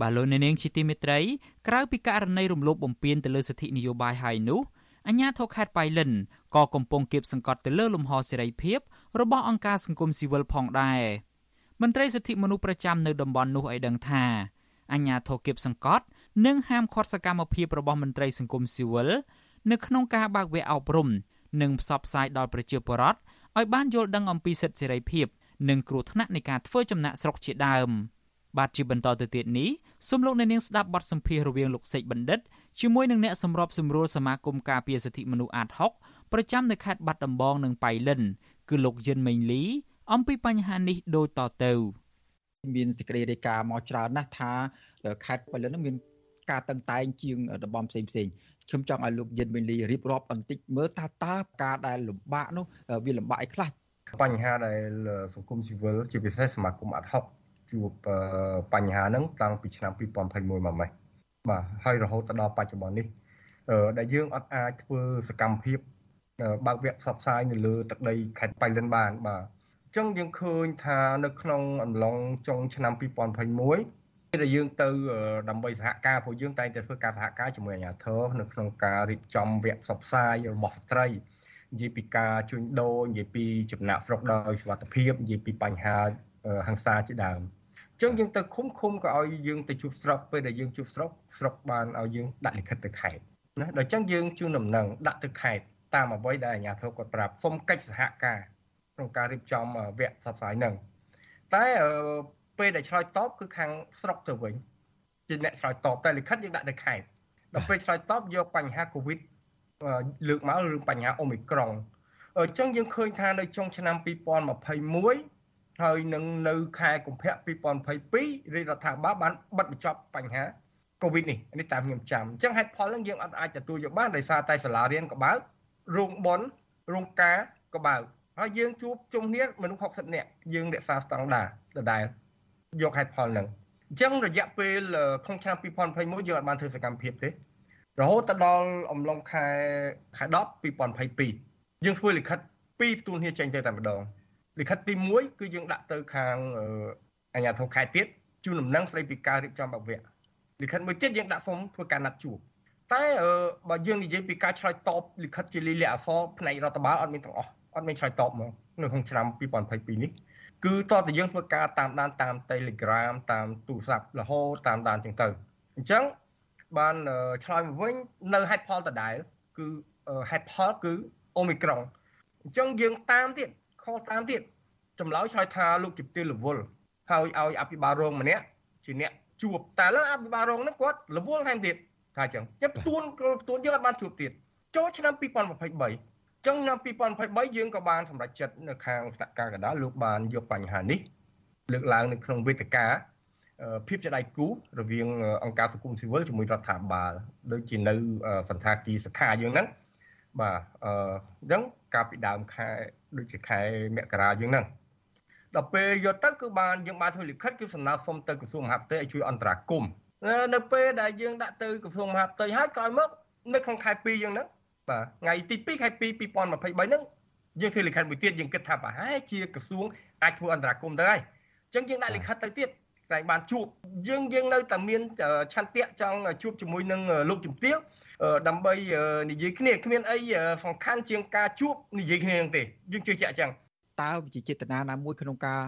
បាទលោកនាងជាទីមេត្រីក្រៅពីករណីរំលោភបំពានទៅលើសិទ្ធិនយោបាយហើយនោះ អាជ្ញាធរខេត្តបៃលិនក៏កំពុងគៀបសង្កត់ទៅលើលំហសេរីភាពរបស់អង្គការសង្គមស៊ីវិលផងដែរមន្ត្រីសិទ្ធិមនុស្សប្រចាំនៅតំបន់នោះឲ្យដឹងថាអាជ្ញាធរគៀបសង្កត់និងហាមឃាត់សកម្មភាពរបស់មន្ត្រីសង្គមស៊ីវិលនៅក្នុងការបើកវគ្គអប់រំនិងផ្សព្វផ្សាយដល់ប្រជាពលរដ្ឋឲ្យបានយល់ដឹងអំពីសិទ្ធិសេរីភាពនិងគ្រោះថ្នាក់នៃការធ្វើចំណាក់ស្រុកជាដើមបាទជាបន្តទៅទៀតនេះសូមលោកអ្នកនាងស្ដាប់បទសម្ភាសន៍រវាងលោកសេកបណ្ឌិត ជាមួយនឹងអ្នកសម្របសម្រួលសមាគមការពារសិទ្ធិមនុស្សអាត6ប្រចាំនៅខេត្តបាត់ដំបងនិងប៉ៃលិន គឺលោកយិនមេងលី អំពីបញ្ហានេះដូចតទៅមានសេចក្តីរាយការណ៍មកច្រើនណាស់ថាខេត្តប៉ៃលិននឹងមានការតឹងតែងជាងតំបន់ផ្សេងផ្សេងខ្ញុំចង់ឲ្យលោកយិនមេងលីរៀបរាប់បន្តិចមើលថាតើការដែលលំបាកនោះវាលំបាកអីខ្លះបញ្ហាដែលសង្គមស៊ីវិលជាពិសេសសមាគមអាត់ហុកជួបបញ្ហាហ្នឹងតាំងពីឆ្នាំ2021មកម៉េច បាទហើយរហូតដល់បច្ចុប្បន្ននេះដែលយើងអត់អាចធ្វើសកម្មភាពបើកវគ្គផ្សព្វផ្សាយនៅលើទឹកដីខេត្តបៃលិនបានបាទអញ្ចឹងយើងឃើញថានៅក្នុងអំឡុងចុងឆ្នាំ2021ដែលយើងទៅដើម្បីសហការព្រោះយើងតែងតែធ្វើការសហការជាមួយអាជ្ញាធរនៅក្នុងការរៀបចំវគ្គផ្សព្វផ្សាយរបស់ស្ត្រីនិយាយពីការជួញដូរនិយាយពីចំណាក់ស្រុកដោយសុវត្ថិភាពនិយាយពីបញ្ហាហិង្សាជាដើម ចឹងយើងទៅឃុំឃុំក៏ឲ្យយើងទៅជួបស្រុកពេលដែលយើងជួបស្រុកស្រុកបានឲ្យយើងដាក់លិខិតទៅខេត្តណាដល់ចឹងយើងជូនដំណឹងដាក់ទៅខេត្តតាមអ្វីដែលអាជ្ញាធរគាត់ប្រាប់សុំកិច្ចសហការក្នុងការរៀបចំវគ្គផ្សព្វផ្សាយហ្នឹងតែពេលដែលឆ្លើយតបគឺខាងស្រុកទៅវិញជាអ្នកឆ្លើយតបតែលិខិតយើងដាក់ទៅខេត្តដល់ពេលឆ្លើយតបយកបញ្ហាកូវីដលើកមករឿងបញ្ហាអូមីក្រុងអញ្ចឹងយើងឃើញថានៅចុងឆ្នាំ2021 ហើយនឹងនៅខែកុម្ភៈ2022រាជរដ្ឋាភិបាលបានបិទបញ្ចប់បញ្ហាកូវីដនេះនេះតាមខ្ញុំចាំអញ្ចឹងហេតុផលហ្នឹងយើងអត់អាចទទួលយកបានដោយសារតែសាលារៀនក៏បើករោងបនរោងការក៏បើកហើយយើងជួបជុំគ្នាមនុស្ស60នាក់យើងរក្សាស្តង់ដារដដែលយកហេតុផលហ្នឹងអញ្ចឹងរយៈពេលក្នុងឆ្នាំ2021យើងអត់បានធ្វើសកម្មភាពទេរហូតដល់អំឡុងខែខែ10 2022យើងធ្វើលិខិតពីរផ្ទួនគ្នាចេញទៅតែម្ដង លិខិតទី1គឺយើងដាក់ទៅខាងអាជ្ញាធរខេត្តទៀតជូនដំណឹងស្ដីពីការរៀបចំបវគ្គលិខិតមួយទៀតយើងដាក់សុំធ្វើការណាត់ជួបតែបើយើងនិយាយពីការឆ្លើយតបលិខិតជាលិលាអក្សរផ្នែករដ្ឋបាលអត់មានទាំងអស់អត់មានឆ្លើយតបមកនៅក្នុងឆ្នាំ2022នេះគឺតើតើយើងធ្វើការតាមដានតាម Telegram តាមទូរស័ព្ទរហូតតាមដានចឹងទៅអញ្ចឹងបានឆ្លើយមកវិញនៅហេតុផលដដែលគឺហេតុផលគឺអូមីក្រុងអញ្ចឹងយើងតាមទៀត ខលតាមទៀតចម្លើយឆ្លើយថាលោកជំទាវរវល់ហើយឲ្យអភិបាលរងម្នាក់ជាអ្នកជួបតែលើអភិបាលរងហ្នឹងគាត់រវល់ថែមទៀតថាអញ្ចឹងចិត្តផ្ទួនផ្ទួនយើងអត់បានជួបទៀតចូលឆ្នាំ2023ចឹងឆ្នាំ2023យើងក៏បានសម្រេចចិត្តនៅខាងស្នាក់ការកណ្ដាលលោកបានយកបញ្ហានេះលើកឡើងនៅក្នុងវេទិកាភាពជាដៃគូរវាងអង្គការសង្គមស៊ីវិលជាមួយរដ្ឋាភិបាលដូចជានៅសន្តាគារសខាយើងហ្នឹងបាទអញ្ចឹងកាលពីដើមខែ ដូចជាខែមករាយើងហ្នឹងដល់ពេលយកទៅគឺបានយើងបានធ្វើលិខិតគឺសំណើសុំទៅក្រសួងមហាផ្ទៃឲ្យជួយអន្តរាគមន៍នៅពេលដែលយើងដាក់ទៅក្រសួងមហាផ្ទៃហើយក្រោយមកនៅក្នុងខែ2យើងហ្នឹងបាទថ្ងៃទី2ខែ2 2023ហ្នឹងយើងធ្វើលិខិតមួយទៀតយើងគិតថាប្រហែលជាក្រសួងអាចធ្វើអន្តរាគមន៍ទៅហើយអញ្ចឹងយើងដាក់លិខិតទៅទៀតតែបានជួបយើងយើងនៅតែមានឆន្ទៈចង់ជួបជាមួយនឹងលោកជំទាវ ដើម្បីនិយាយគ្នាគ្មានអីសំខាន់ជាងការជួបនិយាយគ្នានឹងទេយើងជឿជាក់អញ្ចឹងតើវិជាចេតនាណាមួយក្នុងការ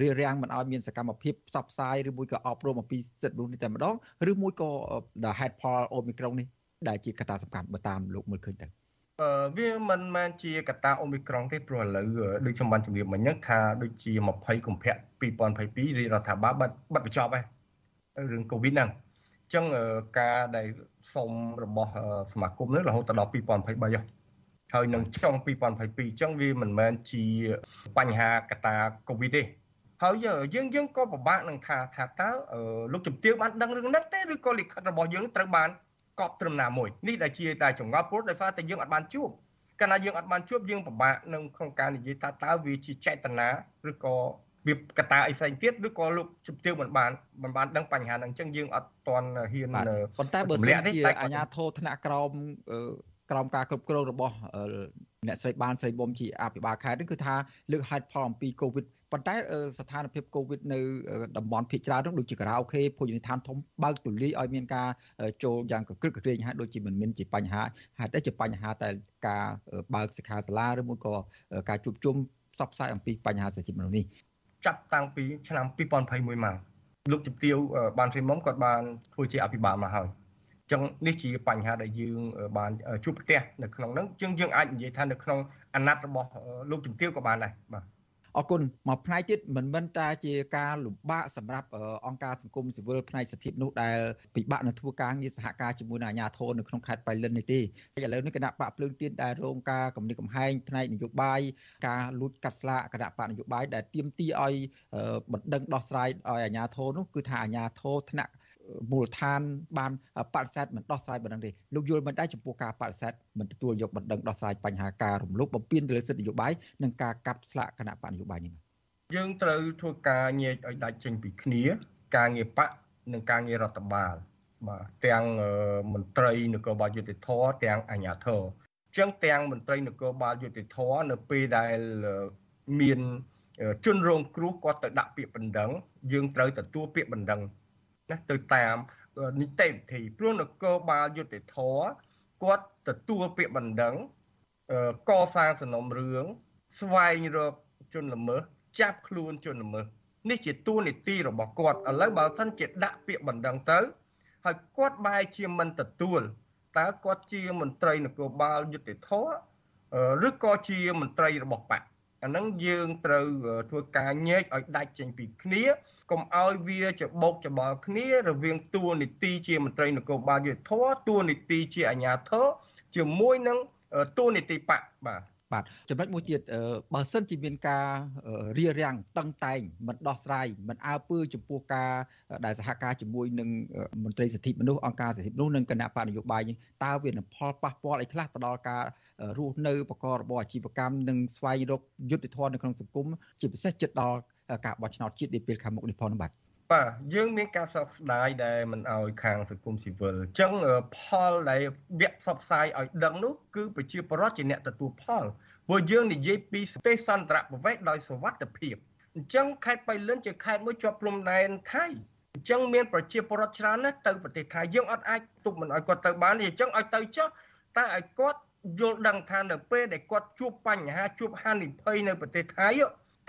រៀបរៀងមិនឲ្យមានសកម្មភាពផ្សព្វផ្សាយឬមួយក៏អប់រំអំពីសិទ្ធិមនុស្សនេះតែម្ដងឬមួយក៏ដល់ហេតុផលអូមីក្រុងនេះដែលជាកត្តាសំខាន់បើតាមលោកមើលឃើញទៅវាមិនមែនជាកត្តាអូមីក្រុងទេព្រោះឥឡូវដូចខ្ញុំបានជម្រាបមិញហ្នឹងថាដូចជា20កុម្ភៈ2022រាជរដ្ឋាភិបាលបាត់បាត់បញ្ចប់ហើយរឿងកូវីដហ្នឹងអញ្ចឹងការដែលសុំរបស់សមាគមនេះរហូតដល់2023ហើយនឹងចុង2022អញ្ចឹងវាមិនមែនជាបញ្ហាកត្តាកូវីដទេហើយយើងយើងក៏ពិបាកនឹងថាថាតើលោកជំទាវបានដឹងរឿងហ្នឹងទេឬក៏លិខិតរបស់យើងត្រូវបានកប់ត្រឹមណាមួយនេះដែលជាតែចង្អល់ព្រោះដោយសារតែយើងអត់បានជួបកាលណាយើងអត់បានជួបយើងពិបាកនឹងក្នុងការនិយាយថាតើវាជាចេតនាឬក៏ វាកតាអីផ្សេងទៀតឬក៏លោកជំទាវមិនបានមិនបានដឹងបញ្ហាហ្នឹងអញ្ចឹងយើងអត់ទាន់ហ៊ានប៉ុន្តែបើសិនជាអាជ្ញាធរថ្នាក់ក្រោមក្រោមការគ្រប់គ្រងរបស់អ្នកស្រីបានស្រីបំជាអភិបាលខេត្តនេះគឺថាលើកហេតុផលអំពីកូវីដប៉ុន្តែស្ថានភាពកូវីដនៅតំបន់ភៀកច្រើននោះដូចជាការ៉ាអូខេភោជនីយដ្ឋានធំបើកទូលាយឲ្យមានការចូលយ៉ាងកក្រឹកកក្រែងហើយដូចជាមិនមានជាបញ្ហាហេតុតែជាបញ្ហាតែការបើកសិក្ខាសាលាឬមួយក៏ការជួបជុំផ្សព្វផ្សាយអំពីបញ្ហាសិទ្ធិមនុស្សនេះ ចាប់តាំងពីឆ្នាំ2021មកលោកជំទាវបានស្រីមុំគាត់បានធ្វើជាអភិបាលមកហើយចឹងនេះជាបញ្ហាដែលយើងបានជួបប្រទះនៅក្នុងហ្នឹងជាងយើងអាចនិយាយថានៅក្នុងអាណត្តិរបស់លោកជំទាវក៏បានដែរបាទ អរគុណមកផ្នែកទៀតមិនមែនតែជាការលំបាកសម្រាប់អង្គការសង្គមស៊ីវិលផ្នែកសិទ្ធិមនុស្សដែលពិបាកនឹងធ្វើការងារសហការជាមួយនឹងអាជ្ញាធរនៅក្នុងខេត្តបៃលិននេះទេឥឡូវនេះគណៈបកភ្លើងទៀនដែលរងការគំនិតកំហែងផ្នែកនយោបាយការលួចកាត់ស្លាកគណៈបកនយោបាយដែលទាមទារឲ្យបណ្ដឹងដោះស្រាយឲ្យអាជ្ញាធរនោះគឺថាអាជ្ញាធរថ្នាក់ មូលដ្ឋានបានបដិសេធមិនដោះស្រាយបណ្ដឹងទេលោកយល់មិនដែរចំពោះការបដិសេធមិនទទួលយកបណ្ដឹងដោះស្រាយបញ្ហាការរំលោភបំពានទៅលើសិទ្ធិនយោបាយនិងការកាប់ស្លាកគណៈបកនយោបាយនេះយើងត្រូវធ្វើការញែកឲ្យដាច់ចេញពីគ្នា ការងារបកនិងការងាររដ្ឋបាលបាទទាំងមន្ត្រីនគរបាលយុតិធធទាំងអាជ្ញាធរចឹងទាំងមន្ត្រីនគរបាលយុតិធធនៅពេលដែលមានជនរងគ្រោះគាត់ទៅដាក់ពាក្យបណ្ដឹងយើងត្រូវទទួលពាក្យបណ្ដឹង ណាទៅតាមនីតិវិធីព្រោះនគរបាលយុតិធរគាត់ទទួលពាក្យបណ្ដឹងកសាងសំណុំរឿងស្វែងរកជនល្មើសចាប់ខ្លួនជនល្មើសនេះជាតួនាទីរបស់គាត់ឥឡូវបើសិនជាដាក់ពាក្យបណ្ដឹងទៅហើយគាត់បែរជាមិនទទួលតើគាត់ជាមន្ត្រីនគរបាលយុតិធរឬក៏ជាមន្ត្រីរបស់បកអានឹងយើងត្រូវធ្វើការញែកឲ្យដាច់ចេញពីគ្នា កុំឲ្យវាច្បោកច្បល់គ្នារវាងតួនាទីជាមន្ត្រីនគរបាលយុទ្ធធរតួនាទីជាអាជ្ញាធរជាមួយនឹងតួនាទីបកបាទបាទចំណុចមួយទៀតបើសិនជាមានការរៀបរៀងតឹងតែងមិនដោះស្រាយមិនអើពើចំពោះការដែលសហការជាមួយនឹងមន្ត្រីសិទ្ធិមនុស្សអង្គការសិទ្ធិមនុស្សនិងគណៈបកនយោបាយតើវានឹងផលប៉ះពាល់អីខ្លះទៅដល់ការរស់នៅប្រកបរបរអាជីវកម្មនិងស្វែងរកយុត្តិធម៌នៅក្នុងសង្គមជាពិសេសចិត្តដល់ ការបោះឆ្នោតជាតិនាពេលខាងមុខនេះផងបាទបាទយើងមានការសោកស្ដាយដែលមិនអោយខាងសង្គមស៊ីវិលអញ្ចឹងផលដែលវគ្គផ្សព្វផ្សាយឲ្យដឹងនោះគឺប្រជាពលរដ្ឋជាអ្នកទទួលផលព្រោះយើងនិយាយពីទេសន្តរប្រវេសដោយសវត្ថភាពអញ្ចឹងខេត្តបៃលិនជាខេត្តមួយជាប់ព្រំដែនថៃអញ្ចឹងមានប្រជាពលរដ្ឋច្រើនណាស់ទៅប្រទេសថៃយើងអត់អាចទប់មិនឲ្យគាត់ទៅបានទេអញ្ចឹងឲ្យទៅចុះតែឲ្យគាត់យល់ដឹងថានៅពេលដែលគាត់ជួបបញ្ហាជួបហានិភ័យនៅប្រទេសថៃ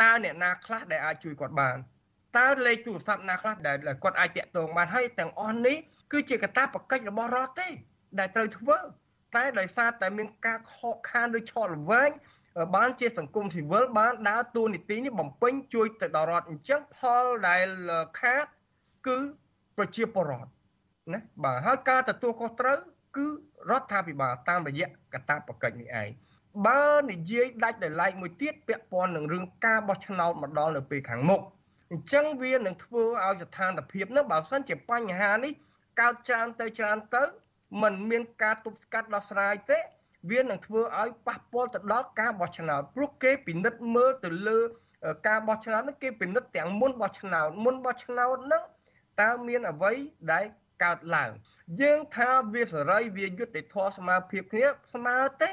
តើអ្នកណាខ្លះដែលអាចជួយគាត់បានតើលេខទូរស័ព្ទណាខ្លះដែលគាត់អាចតាក់ទងបានហើយទាំងអស់នេះគឺជាកតាបកិច្ចរបស់រដ្ឋទេ ដែលត្រូវធ្វើអតែដោយសារតែមានការខកខានឬឆក់ល្វែងបានជាសង្គមស៊ីវិលបានដើរតួនាទីនេះបំពេញជួយទៅដល់រដ្ឋអញ្ចឹងផលដែលខាតគឺប្រជាពលរដ្ឋណាបាទហើយការទទួលខុសត្រូវគឺរដ្ឋាភិបាលតាមរយៈកតាបកិច្ចនេះឯង បើនិយាយដាច់ដោយឡែកមួយទៀតពាក់ព័ន្ធនឹងរឿងការបោះឆ្នោតមកដល់នៅពេលខាងមុខអញ្ចឹងវានឹងធ្វើឲ្យស្ថានភាពនោះបើសិនជាបញ្ហានេះកើតច្រើនទៅច្រើនទៅมันមានការទប់ស្កាត់ដោះស្រាយទេ វានឹងធ្វើឲ្យប៉ះពាល់ទៅដល់ការបោះឆ្នោតព្រោះគេពិនិត្យមើលទៅលើការបោះឆ្នោតនោះគេពិនិត្យទាំងមុនបោះឆ្នោតមុនបោះឆ្នោតហ្នឹងតើមានអ្វីដែលកើតឡើងយើងថាវាសេរីវាយុត្តិធម៌ស្មើភាពគ្នាស្មើទេ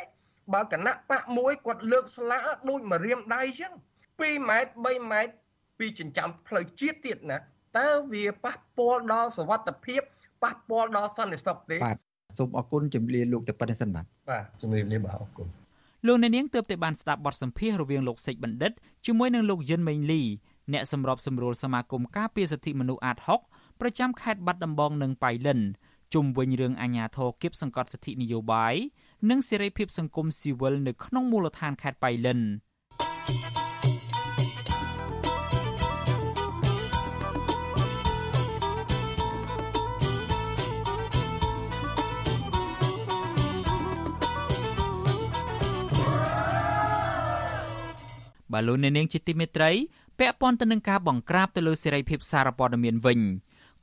បើគណៈបកមួយគាត់លើកស្លាដូចមករៀមដៃអញ្ចឹង2ម៉ែត្រ3ម៉ែត្រពីចិញ្ចើមផ្លូវជាតិទៀតណាតើវាប៉ះពាល់ដល់សវត្ថភាពប៉ះពាល់ដល់សន្តិសុខទេបាទសូមអរគុណជំរាបលោកទៅប៉ុណ្្នេះសិនបាទបាទជំរាបលាបាទអរគុណលោកអ្នកនាងទើបតែបានស្ដាប់បទសម្ភាសន៍រវាងលោកសេចបណ្ឌិតជាមួយនឹងលោកយិនមេងលីអ្នកសម្របសម្រួលសមាគមការពារសិទ្ធិមនុស្សអាត6ប្រចាំខេត្តបាត់ដំបងនិងប៉ៃលិនជុំវិញរឿងអាញាធរគៀបសង្កត់សិទ្ធិនយោបាយ និងសេរីភាពសង្គមស៊ីវិលនៅក្នុងមូលដ្ឋានខេត្តប៉ៃលិនបាឡូននាងជាទីមេត្រីពាក់ព័ន្ធទៅនឹងការបង្ក្រាបទៅលើសេរីភាពសារព័ត៌មានវិញ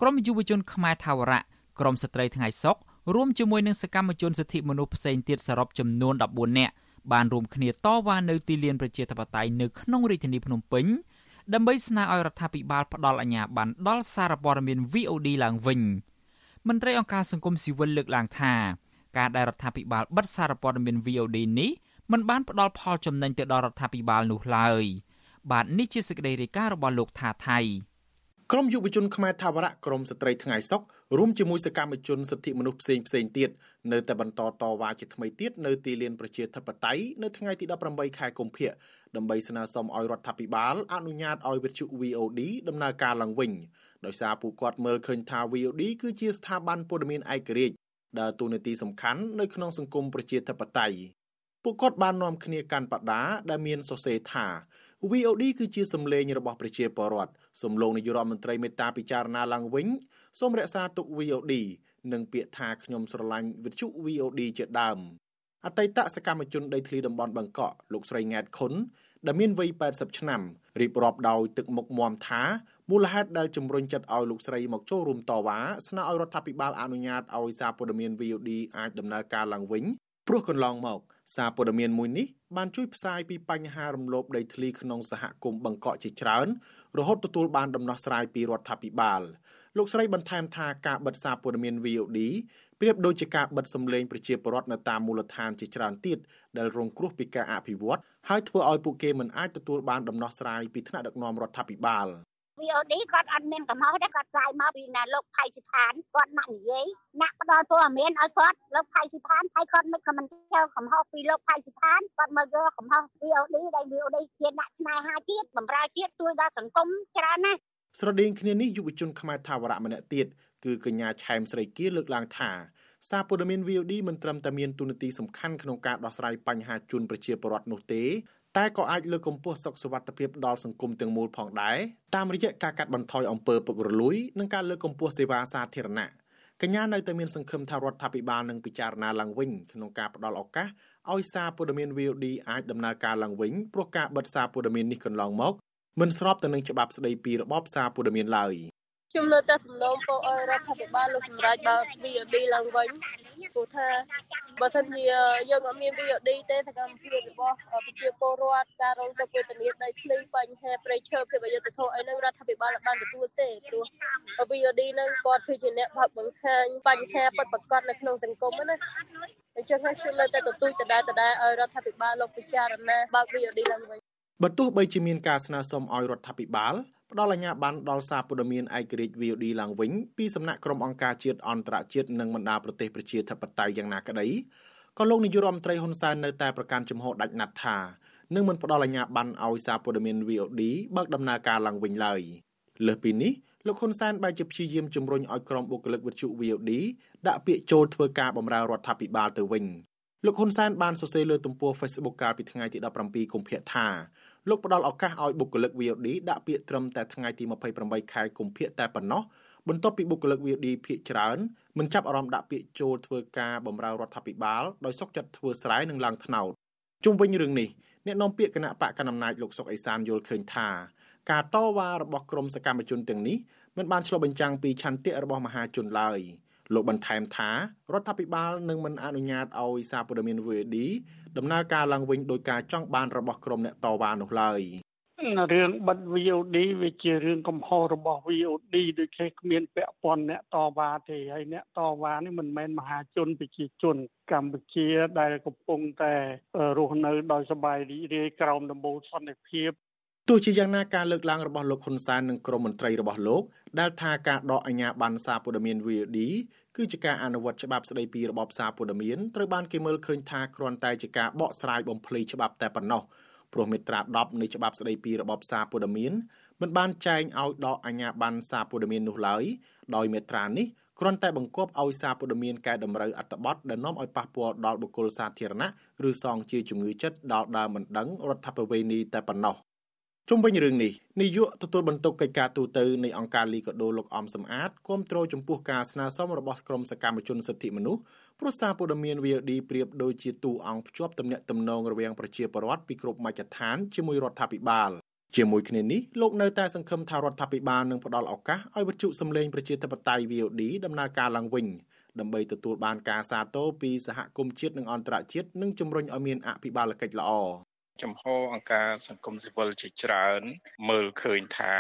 ក្រមយុវជនខ្មែរថាវរៈក្រមស្ត្រីថ្ងៃសុក រួមជាមួយនឹងសកម្មជនសិទ្ធិមនុស្សផ្សេងទៀតសរុបចំនួន14នាក់បានរួមគ្នាតវ៉ានៅទីលានប្រជាធិបតេយ្យនៅក្នុងរាជធានីភ្នំពេញដើម្បីស្នើឲ្យរដ្ឋាភិបាលផ្ដល់អាជ្ញាប័ណ្ណដល់សារព័ត៌មាន VOD ឡើងវិញមន្ត្រីអង្គការសង្គមស៊ីវិលលើកឡើងថាការដែលរដ្ឋាភិបាលបិទសារព័ត៌មាន VOD នេះមិនបានផ្ដល់ផលចំណេញទៅដល់រដ្ឋាភិបាលនោះឡើយបាទនេះជាសេចក្តីរាយការណ៍របស់លោកថាថៃក្រមយុវជនខ្មែរថាវរៈក្រមស្ត្រីថ្ងៃសុក រួមជាមួយសកម្មជនសិទ្ធិមនុស្សផ្សេងផ្សេងទៀតនៅតែបន្តតវ៉ាជាថ្មីទៀតនៅទីលានប្រជាធិបតេយ្យនៅថ្ងៃទី18ខែកុម្ភៈដើម្បីស្នើសុំឲ្យរដ្ឋាភិបាលអនុញ្ញាតឲ្យវិទ្យុ VOD ដំណើរការឡើងវិញដោយសារពួកគាត់មើលឃើញថា VOD គឺជាស្ថាប័នព័ត៌មានឯករាជ្យដែលទូនាទីសំខាន់នៅក្នុងសង្គមប្រជាធិបតេយ្យពួកគាត់បាននាំគ្នាកាន់បដាដែលមានសរសេរថា VOD គឺជាសម្លេងរបស់ប្រជាពលរដ្ឋសំឡងនាយករដ្ឋមន្ត្រីមេត្តាពិចារណាឡើងវិញសូមរក្សាទុក VOD និងពាក្យថាខ្ញុំស្រឡាញ់វិទ្យុ VOD ជាដើមអតីតសកម្មជនដីធ្លីតំបន់បឹងកក់លោកស្រីង៉ែតខុនដែលមានវ័យ80ឆ្នាំរៀបរាប់ដោយទឹកមុខមមថាមូលហេតុដែលជំរុញចិត្តឲ្យលោកស្រីមកចូលរួមតវ៉ាស្នើឲ្យរដ្ឋាភិបាលអនុញ្ញាតឲ្យសារព័ត៌មាន VOD អាចដំណើរការឡើងវិញ ព្រោះកន្លងមក សារព័ត៌មានមួយនេះបានជួយផ្សាយពីបញ្ហារំលោភដីធ្លីក្នុងសហគមន៍បង្កក់ជាច្រើនរហូតទទួលបានដំណោះស្រាយពីរដ្ឋាភិបាលលោកស្រីបន្ថែមថាការបិទសារព័ត៌មាន VOD ប្រៀបដូចជាការបិទសម្លេងប្រជាពលរដ្ឋនៅតាមមូលដ្ឋានជាច្រើនទៀតដែលរងគ្រោះពីការអភិវឌ្ឍហើយធ្វើឲ្យពួកគេមិនអាចទទួលបានដំណោះស្រាយពីថ្នាក់ដឹកនាំរដ្ឋាភិបាល VOD គាត់អត់មានកំហុសទេគាត់ផ្សាយមកពីណាលោកផៃសិដ្ឋានគាត់ណាក់និយាយណាក់ផ្ដល់ព័ត៌មានឲ្យគាត់លោកផៃសិដ្ឋានហើយគាត់មិនខមមិនចូលកំហុសពីលោកផៃសិដ្ឋានគាត់មកយកកំហុស VOD ដែល VOD ជាអ្នកស្នេហាជាតិបំរើជាតិជួយដល់សង្គមច្រើនណាស់ស្រដៀងគ្នានេះយុវជនខ្មែរថាវរៈម្នាក់ទៀតគឺកញ្ញាឆែមស្រីគៀលើកឡើងថាសារព័ត៌មាន VOD មិនត្រឹមតែមានទូនាទីសំខាន់ក្នុងការដោះស្រាយបញ្ហាជូនប្រជាពលរដ្ឋនោះទេ តែក៏អាចលើកកម្ពស់សុខសុវត្ថិភាពដល់សង្គមទាំងមូលផងដែរតាមរយៈការកាត់បន្ថយអំពើពុករលួយនិងការលើកកម្ពស់សេវាសាធារណៈកញ្ញានៅតែមានសង្ឃឹមថារដ្ឋាភិបាលនឹងពិចារណាឡើងវិញក្នុងការផ្ដល់ឱកាសឲ្យសារព័ត៌មាន VOD អាចដំណើរការឡើងវិញព្រោះការបិទសារព័ត៌មាននេះកន្លងមកមិនស្របទៅនឹងច្បាប់ស្តីពីរបបសារព័ត៌មានឡើយខ្ញុំនៅតែសំណូមពរឲ្យរដ្ឋាភិបាលលោកសម្រាប់បើ VOD ឡើងវិញ ព្រោះថាបើសិនជាយើងអត់មាន VOD ទេសកម្មភាពរបស់ប្រជាពលរដ្ឋការរងទុក្ខវេទនាដីធ្លីបញ្ហាប្រៃឈើភាពអយុត្តិធម៌អីហ្នឹងរដ្ឋាភិបាលបានទទួលទេព្រោះ VOD ហ្នឹងគាត់គឺជាអ្នកបើកបង្ហាញបញ្ហាពិតប្រាកដនៅក្នុងសង្គមណាអញ្ចឹងហើយខ្ញុំនៅតែទទូចដដែលដដែលឲ្យរដ្ឋាភិបាលលោកពិចារណាបើក VOD ឡើងវិញបើទោះបីជាមានការស្នើសុំឲ្យរដ្ឋាភិបាល ផ្ដល់អាជ្ញាប័ណ្ណដល់សារព័ត៌មានឯករាជ្យ VOD ឡើងវិញពីសំណាក់ក្រុមអង្គការជាតិអន្តរជាតិនិងបណ្ដាប្រទេសប្រជាធិបតេយ្យយ៉ាងណាក្តីក៏លោកនាយករដ្ឋមន្ត្រីហ៊ុនសែននៅតែប្រកាន់ជំហរដាច់ណាត់ថានឹងមិនផ្ដល់អាជ្ញាប័ណ្ណឲ្យសារព័ត៌មាន VOD បើកដំណើរការឡើងវិញឡើយលើសពីនេះលោកហ៊ុនសែនបែរជាព្យាយាមជំរុញឲ្យក្រុមបុគ្គលិកវិទ្យុ VOD ដាក់ពាក្យចូលធ្វើការបម្រើរដ្ឋាភិបាលទៅវិញលោកហ៊ុនសែនបានសរសេរលើទំព័រ Facebook កាលពីថ្ងៃទី17កុម្ភៈថា លោកផ្ដល់ឱកាសឲ្យបុគ្គលិក VOD ដាក់ពាក្យត្រឹមតែថ្ងៃទី28ខែកុម្ភៈតែប៉ុណ្ណោះបន្ទាប់ពីបុគ្គលិក VOD ភាគច្រើនមិនចាប់អារម្មណ៍ដាក់ពាក្យចូលធ្វើការបម្រើរដ្ឋាភិបាលដោយសុកចិត្តធ្វើស្រែនិងឡើងថ្នោតជុំវិញរឿងនេះអ្នកនាំពាក្យគណៈបកកណ្ដាលអំណាចលោកសុកអេសានយល់ឃើញថាការតវ៉ារបស់ក្រមសកម្មជនទាំងនេះមិនបានឆ្លុះបញ្ចាំងពីឆន្ទៈរបស់មហាជនឡើយ លោកបន្ថែមថារដ្ឋាភិបាលនឹងមិនអនុញ្ញាតឲ្យសារព័ត៌មាន VOD ដំណើរការឡើងវិញដោយការចង់បានរបស់ក្រុមអ្នកតវ៉ានោះឡើយរឿងបិទ VOD វាជារឿងកំហុសរបស់ VOD ដូចជាគ្មានពាក់ព័ន្ធអ្នកតវ៉ាទេហើយអ្នកតវ៉ានេះមិនមែនមហាជនប្រជាជនកម្ពុជាដែលកំពុងតែរស់នៅដោយសบายរីករាយក្រោមដំបូលសន្តិភាព ទោះជាយ៉ាងណាការលើកឡើងរបស់លោកហ៊ុនសែននិងក្រុមមន្ត្រីរបស់លោកដែលថាការដកអាជ្ញាប័ណ្ណសារព័ត៌មាន VOD គឺជាការអនុវត្តច្បាប់ស្តីពីរបបសារព័ត៌មានត្រូវបានគេមើលឃើញថាគ្រាន់តែជាការបកស្រាយបំភ្លៃច្បាប់តែប៉ុណ្ណោះព្រោះមាត្រា10នៃច្បាប់ស្តីពីរបបសារព័ត៌មានមិនបានចែងឲ្យដកអាជ្ញាប័ណ្ណសារព័ត៌មាននោះឡើយដោយមាត្រានេះគ្រាន់តែបង្គាប់ឲ្យសារព័ត៌មានកែតម្រូវអត្ថបទដែលនាំឲ្យប៉ះពាល់ដល់បុគ្គលសាធារណៈឬសងជាជំងឺចិត្តដល់ដើមមិនដឹងរដ្ឋបវេនីតែប៉ុណ្ណោះ ជុំវិញរឿងនេះនាយកទទួលបន្ទុកកិច្ចការទូតនៃអង្គការលីកាដូលោកអំសំអាតគាំទ្រចំពោះការស្នើសុំរបស់ក្រុមសកម្មជនសិទ្ធិមនុស្សព្រោះសារព័ត៌មាន VOD ប្រៀបដូចជាទូអង្គភ្ជាប់ទំនាក់ទំនងរវាងប្រជាពលរដ្ឋពីគ្រប់មជ្ឈដ្ឋានជាមួយរដ្ឋាភិបាលជាមួយគ្នានេះលោកនៅតែសង្ឃឹមថារដ្ឋាភិបាលនឹងផ្ដល់ឱកាសឲ្យវិទ្យុសំឡេងប្រជាធិបតេយ្យ VOD ដំណើរការឡើងវិញដើម្បីទទួលបានការសាទរពីសហគមន៍ជាតិនិងអន្តរជាតិនិងជំរុញឲ្យមានអភិបាលកិច្ចល្អ ចំហអង្គការសង្គមស៊ីវិលជាច្រើន មើលឃើញថា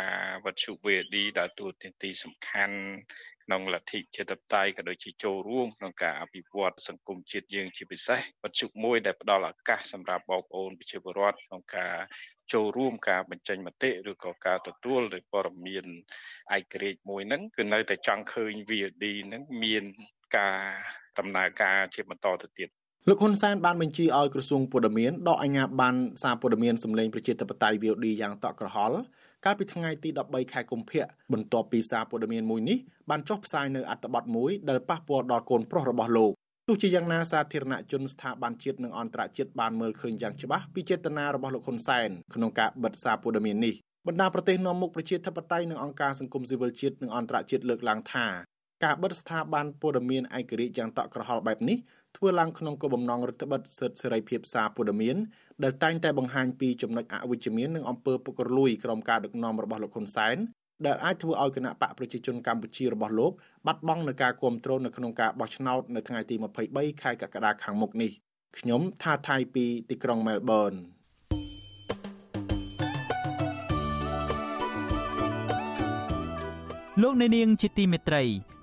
វត្ថុ VD ដើរតួនាទីសំខាន់ក្នុងលទ្ធិជាតិបតៃក៏ដូចជាចូលរួមក្នុងការអភិវឌ្ឍសង្គមជាតិយើងជាពិសេសវត្ថុមួយដែលផ្ដល់ឱកាសសម្រាប់បងប្អូនប្រជាពលរដ្ឋក្នុងការចូលរួមការបញ្ចេញមតិឬក៏ការទទួលនៃព័ត៌មានឯករាជ្យមួយហ្នឹងគឺនៅតែចង់ឃើញ VD ហ្នឹងមានការដំណើរការជាបន្តទៅទៀត លោកហ៊ុនសែនបានបញ្ជាឲ្យក្រសួងព័ត៌មានដកអាជ្ញាប័ណ្ណសារព័ត៌មានសម្លេងប្រជាធិបតេយ្យ VOD យ៉ាងតក់ក្រហល់កាលពីថ្ងៃទី13ខែកុម្ភៈបន្ទាប់ពីសារព័ត៌មានមួយនេះបានចុះផ្សាយនៅអត្ថបទមួយដែលប៉ះពាល់ដល់កូនប្រុសរបស់លោកទោះជាយ៉ាងណាសាធារណជនស្ថាប័នជាតិនិងអន្តរជាតិបានមើលឃើញយ៉ាងច្បាស់ពីចេតនារបស់លោកហ៊ុនសែនក្នុងការបិទសារព័ត៌មាននេះបណ្ដាប្រទេសនាំមុខប្រជាធិបតេយ្យនិងអង្គការសង្គមស៊ីវិលជាតិនិងអន្តរជាតិលើកឡើងថាការបិទស្ថាប័នព័ត៌មានឯករាជ្យយ៉ាងតក់ក្រហល់បែបនេះ ធ្វើឡើងក្នុងគោលបំណងរដ្ឋបិទសិទ្ធិសេរីភាពសារព័ត៌មានដែលតែងតែបង្ហាញពីចំណុចអវិជ្ជមាននិងអំពើពុករលួយក្រោមការដឹកនាំរបស់លោកហ៊ុនសែនដែលអាចធ្វើឲ្យគណៈបកប្រជាជនកម្ពុជារបស់លោកបាត់បង់នឹងការគ្រប់គ្រងនៅក្នុងការបោះឆ្នោតនៅថ្ងៃទី23ខែកក្កដាខាងមុខនេះខ្ញុំថាថៃពីទីក្រុងមែលប៊នលោកអ្នកនាងជាទីមេត្រី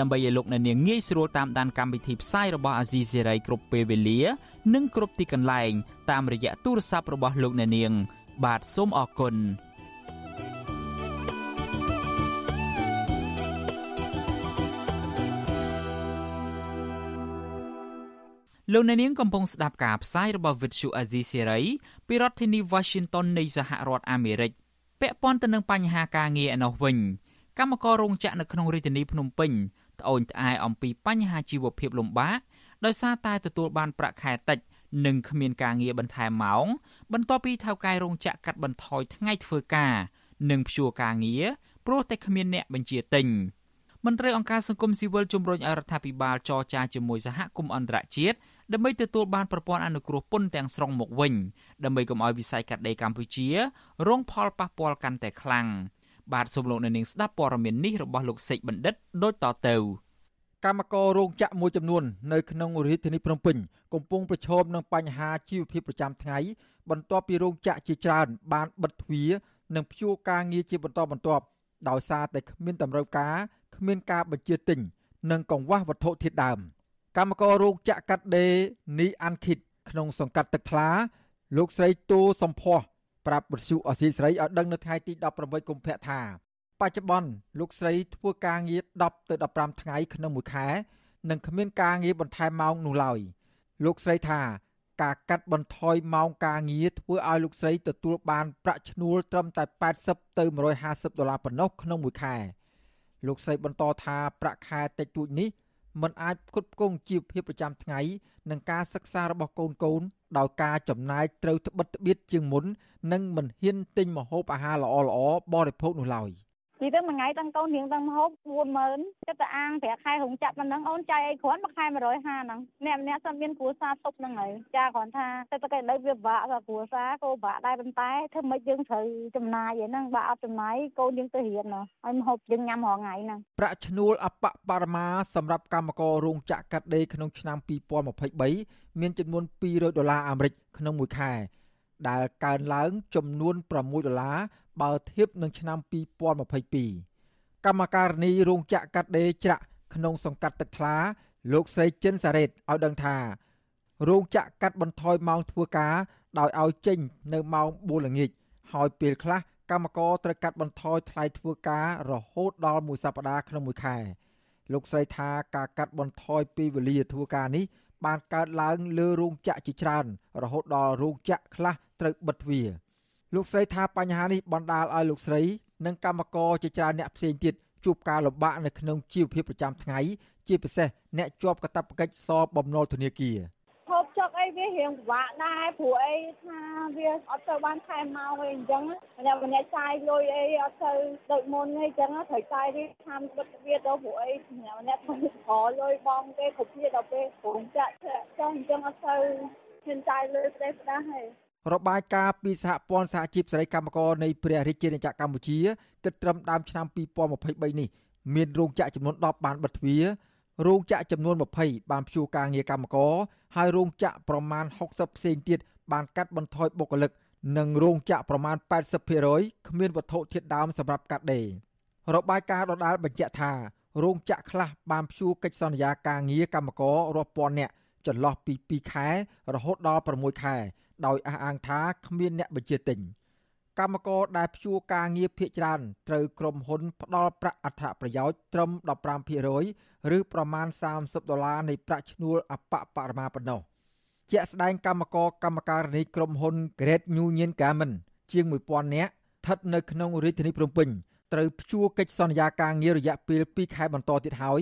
ដើម្បីឲ្យលោកអ្នកនាងងាយស្រួលតាមដានកម្មវិធីផ្សាយរបស់អាស៊ីសេរីគ្រប់ពេលវេលា និងគ្រប់ទីកន្លែង តាមរយៈទូរស័ព្ទរបស់លោកអ្នកនាង បាទសូមអរគុណលោកអ្នកនាងកំពុងស្ដាប់ការផ្សាយរបស់ Vuthu Azizi Serai ពីរដ្ឋធានី Washington នៃសហរដ្ឋអាមេរិកពាក់ព័ន្ធទៅនឹងបញ្ហាការងារឯណោះវិញកម្មកររោងចក្រនៅក្នុងរាជធានីភ្នំពេញ ត្អូញត្អែអំពីបញ្ហាជីវភាពលំបាកដោយសារតែទទួលបានប្រាក់ខែតិចនិងគ្មានការងារបន្ថែមម៉ោងបន្ទាប់ពីថៅកែរោងចក្រកាត់បន្ថយថ្ងៃធ្វើការនិងព្យួរការងារព្រោះតែគ្មានអ្នកបញ្ជាទិញមន្ត្រីអង្គការសង្គមស៊ីវិលជំរុញឲ្យរដ្ឋាភិបាលចរចាជាមួយសហគមន៍អន្តរជាតិដើម្បីទទួលបានប្រព័ន្ធអនុគ្រោះពន្ធទាំងស្រុងមកវិញដើម្បីកុំឲ្យវិស័យកាត់ដេរកម្ពុជារងផលប៉ះពាល់កាន់តែខ្លាំង បាទសូមលោកនៅនាងស្ដាប់ព័ត៌មាននេះរបស់លោកសេកបណ្ឌិតដូចតទៅកម្មកររោងចក្រមួយចំនួននៅក្នុងរាជធានីភ្នំពេញកំពុងប្រឈមនឹងបញ្ហាជីវភាពប្រចាំថ្ងៃបន្ទាប់ពីរោងចក្រជាច្រើនបានបិទទ្វារនិងព្យួរការងារជាបន្តបន្ទាប់ដោយសារតែគ្មានតម្រូវការគ្មានការបញ្ជាទិញនិងកង្វះវត្ថុធាតុដើមកម្មកររោងចក្រកាត់ដេរនីអាន់ឃីតក្នុងសង្កាត់ទឹកថ្លាលោកស្រីតូសំភ័ស ប្រាប់វិទ្យុអសីស្រីឲ្យដឹងនៅថ្ងៃទី18កុម្ភៈថាបច្ចុប្បន្នលោកស្រីធ្វើការងារ10ទៅ15ថ្ងៃក្នុងមួយខែនិងគ្មានការងារបន្ថែមម៉ោងនោះឡើយលោកស្រីថាការកាត់បន្ថយម៉ោងការងារធ្វើឲ្យលោកស្រីទទួលបានប្រាក់ឈ្នួលត្រឹមតែ80ទៅ150ដុល្លារប៉ុណ្ណោះក្នុងមួយខែលោកស្រីបន្តថាប្រាក់ខែតិចតួចនេះ មិនអាចផ្គត់ផ្គង់ជីវភាពប្រចាំថ្ងៃនិងការសិក្សារបស់កូនកូនដោយការចំណាយត្រូវត្បិតត្បៀតជាងមុន និងមិនហ៊ានទិញម្ហូបអាហារល្អៗបរិភោគនោះឡើយ។ និយាយទៅមួយថ្ងៃទាំងកូនរៀងទាំងមហូប40000ចិត្តតែអាងប្រាក់ខែរោងចក្រប៉ុណ្ណឹងអូនចាយអីគ្រាន់មួយខែ150ហ្នឹងអ្នកម្នាក់សិនមានគ្រួសារទប់ហ្នឹងហើយចាគ្រាន់ថាតែតែលើវាពិបាកថាគ្រួសារក៏ពិបាកដែរប៉ុន្តែធ្វើម៉េចយើងត្រូវចំណាយឯហ្នឹងបើអត់ចំណាយកូនយើងទៅរៀនហើយម្ហូបយើងញ៉ាំរាល់ថ្ងៃហ្នឹងប្រាក់ឈ្នួលអបបរមាសម្រាប់កម្មកររោងចក្រកាត់ដេរក្នុងឆ្នាំ2023មានចំនួន200ដុល្លារអាមេរិកក្នុងមួយខែដែលកើនឡើងចំនួន6ដុល្លារ បើធៀបនឹងឆ្នាំ2022កម្មការនីរោងចក្រកាត់ដេរច្រាក់ក្នុងសង្កាត់ទឹកថ្លា លោកស្រីចិនសារ៉េតឲ្យដឹងថារោងចក្រកាត់បន្ថយម៉ោងធ្វើការដោយឲ្យចេញនៅម៉ោង4ល្ងាចហើយពេលខ្លះកម្មករត្រូវកាត់បន្ថយថ្លៃធ្វើការរហូតដល់មួយសប្តាហ៍ក្នុងមួយខែលោកស្រីថាការកាត់បន្ថយពេលវេលាធ្វើការនេះបានកើតឡើងលើរោងចក្រជាច្រើន រហូតដល់រោងចក្រខ្លះត្រូវបិទទ្វារ លោកស្រីថាបញ្ហានេះបណ្ដាលឲ្យលោកស្រី និងកម្មករជាច្រើនអ្នកផ្សេងទៀតជួបការលំបាកនៅក្នុងជីវភាពប្រចាំថ្ងៃជាពិសេសអ្នកជាប់កាតព្វកិច្ចសបំណុលធនាគារហូបចុកអីវារៀងពិបាកដែរព្រោះអីថាវាអត់ទៅបានខែមកអីអញ្ចឹងម្នាក់ម្នាក់ចាយលុយអីអត់ទៅដូចមុនអីអញ្ចឹងត្រូវចាយរៀបតាមបិទវាទៅព្រោះអីម្នាក់ម្នាក់ទៅខលុយបងគេគ្រប់គ្នាដល់ពេលព្រមចាក់ចុះអញ្ចឹងអត់ទៅហ៊ានចាយលុយស្ដេចស្ដាស់ហើយ របាយការណ៍ពីសហព័ន្ធសហជីពសេរីកម្មករនៃព្រះរាជាណាចក្រកម្ពុជាគិតត្រឹមដើមឆ្នាំ2023នេះមានរោងចក្រចំនួន10បានបិទទ្វាររោងចក្រចំនួន20បានព្យួរការងារកម្មករហើយរោងចក្រប្រមាណ60ផ្សេងទៀតបានកាត់បន្ថយបុគ្គលិកនិងរោងចក្រប្រមាណ80%គ្មានវត្ថុធាតុដើមសម្រាប់កាត់ដេររបាយការណ៍ដដាលបញ្ជាក់ថារោងចក្រខ្លះបានព្យួរកិច្ចសន្យាការងារកម្មកររាប់ពាន់នាក់ចន្លោះពី2ខែរហូតដល់6ខែ ដោយអះអាងថាគ្មានអ្នកបញ្ជាទិញកម្មករដែលព្យួរការងារភ ieck ច្រើនត្រូវក្រុមហ៊ុនផ្ដល់ប្រាក់អត្ថប្រយោជន៍ត្រឹម15%ឬប្រមាណ30ដុល្លារនៃប្រាក់ឈ្នួលអបបរមាប៉ុណ្ណោះជាក់ស្ដែងកម្មករកម្មការនីក្រុមហ៊ុន Great Union Garment ជាង1000នាក់ស្ថិតនៅក្នុងរាជធានីភ្នំពេញត្រូវព្យួរកិច្ចសន្យាការងាររយៈពេល2ខែបន្តទៀតហើយ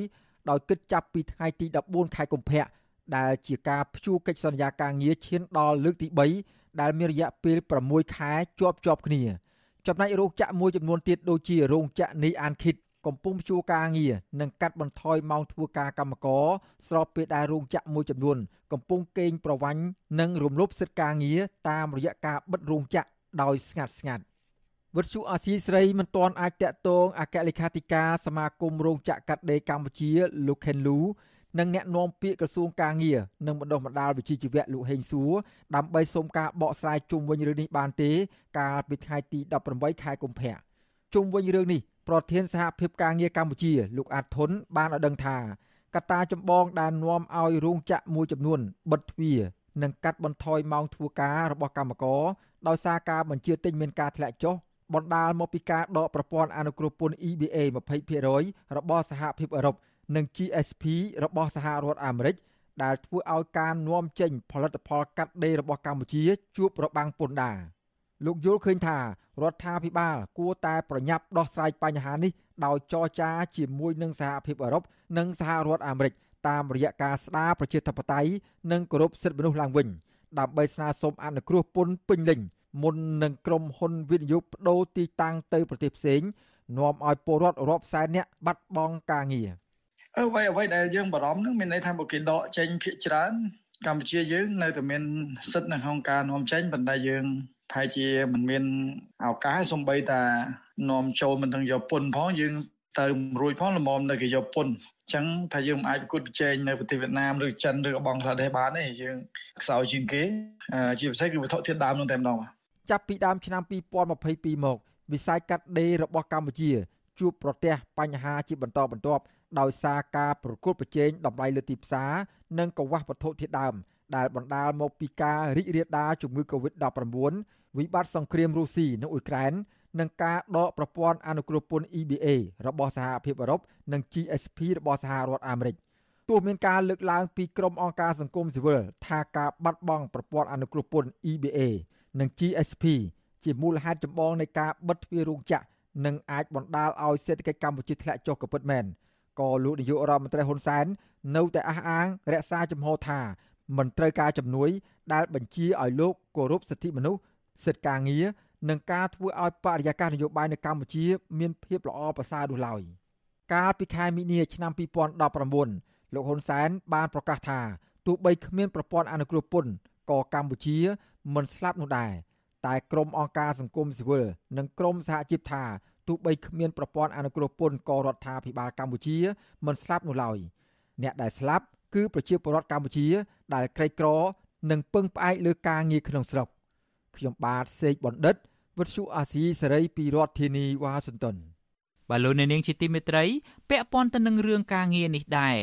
ដោយគិតចាប់ពីថ្ងៃទី14ខែកុម្ភៈ ដែលជាការព្យួរកិច្ចសន្យាការងារឈានដល់លើកទី3ដែលមានរយៈពេល6ខែជាប់ជាប់គ្នា ចំណែករោងចក្រមួយចំនួនទៀតដូចជារោងចក្រនីអានឃីតកំពុងព្យួរការងារនិងកាត់បន្ថយម៉ោងធ្វើការកម្មករស្របពេលដែលរោងចក្រមួយចំនួនកំពុងកេងប្រវ័ញ្ចនិងរំលោភសិទ្ធិការងារតាមរយៈការបិទរោងចក្រដោយស្ងាត់ស្ងាត់វិទ្យុអាស៊ីស្រីមិនទាន់អាចតាក់ទងអគ្គលេខាធិការសមាគមរោងចក្រកាត់ដេរកម្ពុជាលោកខេនលូ និងអ្នកនាំពាក្យក្រសួងការងារនិងបណ្ដុះបណ្ដាលវិជ្ជាជីវៈលោកហេងសួរដើម្បីសុំការបកស្រាយជុំវិញរឿងនេះបានទេ កាលពីថ្ងៃទី18ខែកុម្ភៈជុំវិញរឿងនេះប្រធានសហភាពការងារកម្ពុជា លោកអាតធុនបានឲ្យដឹងថាកត្តាចម្បងដែលនាំឲ្យរោងចក្រមួយចំនួនបិទទ្វារនិងកាត់បន្ថយម៉ោងធ្វើការរបស់កម្មករដោយសារការបញ្ជាទិញមានការធ្លាក់ចុះបណ្ដាលមកពីការដកប្រព័ន្ធអនុគ្រោះពន្ធ EBA 20%របស់សហភាពអឺរ៉ុប និង GSP របស់សហរដ្ឋអាមេរិកដែលធ្វើឲ្យការនាំចេញផលិតផលកាត់ដេររបស់កម្ពុជាជួបរបាំងពន្ធដារលោកយល់ឃើញថារដ្ឋាភិបាលគួរតែប្រញាប់ដោះស្រាយបញ្ហានេះដោយចរចាជាមួយនឹងសហភាពអឺរ៉ុបនិងសហរដ្ឋអាមេរិកតាមរយៈការស្ដារប្រជាធិបតេយ្យនិងគោរពសិទ្ធិមនុស្សឡើងវិញដើម្បីស្នើសុំអនុគ្រោះពន្ធពេញលេញមុននឹងក្រុមហ៊ុនវិនិយោគបដូរទីតាំងទៅប្រទេសផ្សេងនាំឲ្យពលរដ្ឋរាប់សែននាក់បាត់បង់ការងារ។ អ្វីអ្វីដែលយើងបារម្ភនឹងមានន័យថាបើគេដកចេញភាគច្រើន កម្ពុជាយើងនៅតែមានសិទ្ធិនៅក្នុងការនាំចេញប៉ុន្តែយើងប្រហែលជាមិនមានឱកាសសំបីតានាំចូលមិនទាំងយកពុនផងយើងទៅរួចផងល្មមនៅគេយកពុនអញ្ចឹងថាយើងមិនអាចប្រកួតប្រជែងនៅប្រទេសវៀតណាមឬចិនឬបង់ក្លាដេសបានទេយើងខ្សោយជាងគេជាពិសេសគឺវត្ថុធាតុដើមនោះតែម្ដងចាប់ពីដើមឆ្នាំ2022មកវិស័យកាត់ដេររបស់កម្ពុជាជួបប្រទះបញ្ហាជាបន្តបន្ទាប់ ដោយសារការប្រកួតប្រជែងតម្លៃលើទីផ្សារនិងកង្វះវត្ថុធាតុដើម ដែលបណ្ដាលមកពីការរីករាលដាលជំងឺ Covid-19 វិបត្តិសង្គ្រាមរុស្ស៊ីនិងអ៊ុយក្រែននិងការដកប្រព័ន្ធអនុគ្រោះពន្ធ EBA របស់សហភាពអឺរ៉ុបនិង GSP របស់សហរដ្ឋអាមេរិកទោះមានការលើកឡើងពីក្រុមអង្គការសង្គមស៊ីវិលថាការបាត់បង់ប្រព័ន្ធអនុគ្រោះពន្ធ EBA និង GSP ជាមូលហេតុចម្បងនៃការបិទទ្វាររោងចក្រនិងអាចបណ្ដាលឲ្យសេដ្ឋកិច្ចកម្ពុជាធ្លាក់ចុះក៏ពិតមែន ក៏លោកនាយករដ្ឋមន្ត្រីហ៊ុនសែននៅតែអះអាងរក្សាជំហរថាមិនត្រូវការជំនួយ ដែលបញ្ជាឲ្យលោកគោរពសិទ្ធិមនុស្សសិទ្ធិការងារនិងការធ្វើឲ្យបរិយាកាសនយោបាយនៅកម្ពុជា មានភាពល្អប្រសើរនោះឡើយកាលពីខែមីនាឆ្នាំ2019លោកហ៊ុនសែនបានប្រកាសថាទោះបីគ្មានប្រព័ន្ធអនុគ្រោះពន្ធក៏កម្ពុជា មិនស្លាប់នោះដែរតែក្រមអង្គការសង្គមស៊ីវិលនិងក្រមសហជីពថា ទោះបីគ្មានប្រព័ន្ធអនុគ្រោះពន្ធក៏រដ្ឋាភិបាលកម្ពុជាមិនស្លាប់នោះឡើយអ្នកដែលស្លាប់គឺប្រជាពលរដ្ឋកម្ពុជា ដែលក្រីក្រនិងពឹងផ្អែកលើការងារក្នុងស្រុកខ្ញុំបាទសេកបណ្ឌិតវិទ្យុអាស៊ីសេរីពីរដ្ឋធានីវ៉ាស៊ីនតោនបាទលោកអ្នកនាងជាទីមេត្រី ពាក់ព័ន្ធទៅនឹងរឿងការងារនេះដែរ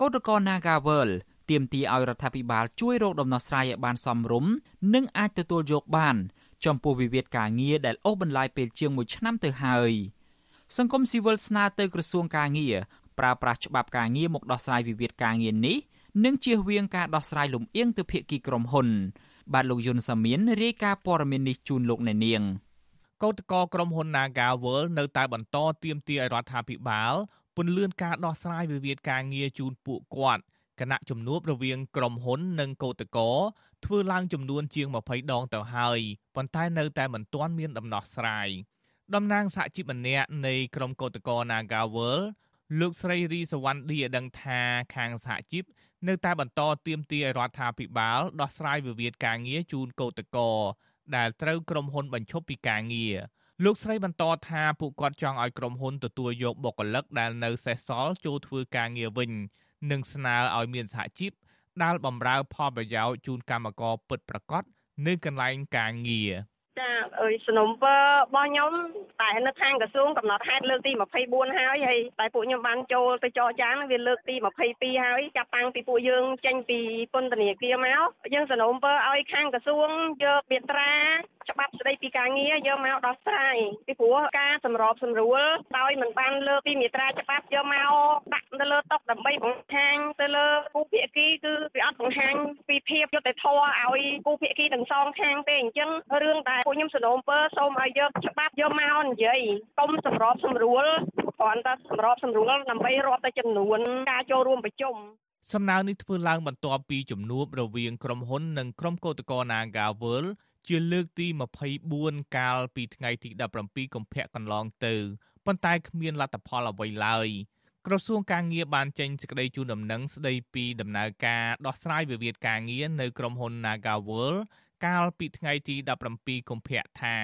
កោតក្រ Nagawal ទាមទារឲ្យរដ្ឋាភិបាលជួយរកដំណោះស្រាយឲ្យបានសមរម្យនិងអាចទទួលយកបាន ចំពោះវិវាទការងារដែលអូសបន្លាយពេលជាង1ឆ្នាំទៅហើយសង្គមស៊ីវិលស្នើទៅក្រសួងការងារប្រើប្រាស់ច្បាប់ការងារមកដោះស្រាយវិវាទការងារនេះនិងជៀសវាងការដោះស្រាយលំអៀងទៅភាគីក្រុមហ៊ុន បាទលោកយុនសាមៀនរាយការណ៍ព័ត៌មាននេះជូនលោកអ្នកនាងកោតក្រក្រុមហ៊ុន Naga World នៅតែបន្តទាមទារឲ្យរដ្ឋាភិបាលពន្លឿនការដោះស្រាយវិវាទការងារជូនពួកគាត់គណៈជំនួបរវាងក្រុមហ៊ុននិងកោតក្រ ធ្វើឡើងចំនួនជាង20ដងទៅហើយប៉ុន្តែនៅតែមិនទាន់មានដំណោះស្រាយតំណាងសហជីពម្នាក់នៃក្រុមកោតក្រ Naga World លោកស្រីរីសវណ្ណឌីឲ្យដឹងថាខាងសហជីពនៅតែបន្តទៀមទាឲ្យរដ្ឋាភិបាលដោះស្រាយវិវាទការងារជូនកោតកោដែលត្រូវក្រុមហ៊ុនបញ្ឈប់ពីការងារលោកស្រីបន្តថាពួកគាត់ចង់ឲ្យក្រុមហ៊ុនទទួលយកបុគ្គលិកដែលនៅសេសសល់ចូលធ្វើការងារវិញនិងស្នើឲ្យមានសហជីព ដែលបម្រើផលប្រយោជន៍ជូនកម្មករពិតប្រាកដនៅកន្លែងការងារ។ ចាអើយសនុំពើរបស់ខ្ញុំតែនៅខាងក្រសួងកំណត់ហេតុលើកទី24ហើយហើយតែពួកខ្ញុំបានចូលទៅចរចានឹងវាលើកទី22ហើយចាប់តាំងពីពួកយើងចេញពីពន្ធនាគារមកយើងសនុំពើឲ្យខាងក្រសួងយកមាត្រាច្បាប់ស្តីពីការងារយកមកដោះស្រាយពីព្រោះការសម្របសម្រួលដោយមិនបានលើកពីមាត្រាច្បាប់យកមកដាក់នៅលើតុដើម្បីបង្ហាញទៅលើគូភាគីគឺវាអត់បង្ហាញពីភាពយុត្តិធម៌ឲ្យគូភាគីទាំងសងខាងទេអញ្ចឹងរឿងតែពួកខ្ញុំសនំពើសូមឲ្យយកច្បាប់យកមកនិយាយកុំសម្របសម្រួលគ្រាន់តែសម្របសម្រួលដើម្បីរាប់តែចំនួនការចូលរួមប្រជុំសំណើនេះធ្វើឡើងបន្ទាប់ពីជំនួបរវាងក្រុមហ៊ុននិងក្រុមកោតក្រ Nagawal ជាលើកទី24កាលពីថ្ងៃទី17កុម្ភៈកន្លងទៅប៉ុន្តែគ្មានលទ្ធផលអ្វីឡើយក្រសួងការងារបានចេញសេចក្តីជូនដំណឹងស្តីពីដំណើរការដោះស្រាយវិវាទការងារនៅក្រុមហ៊ុន Nagawal កាលពីថ្ងៃទី17កុម្ភៈថា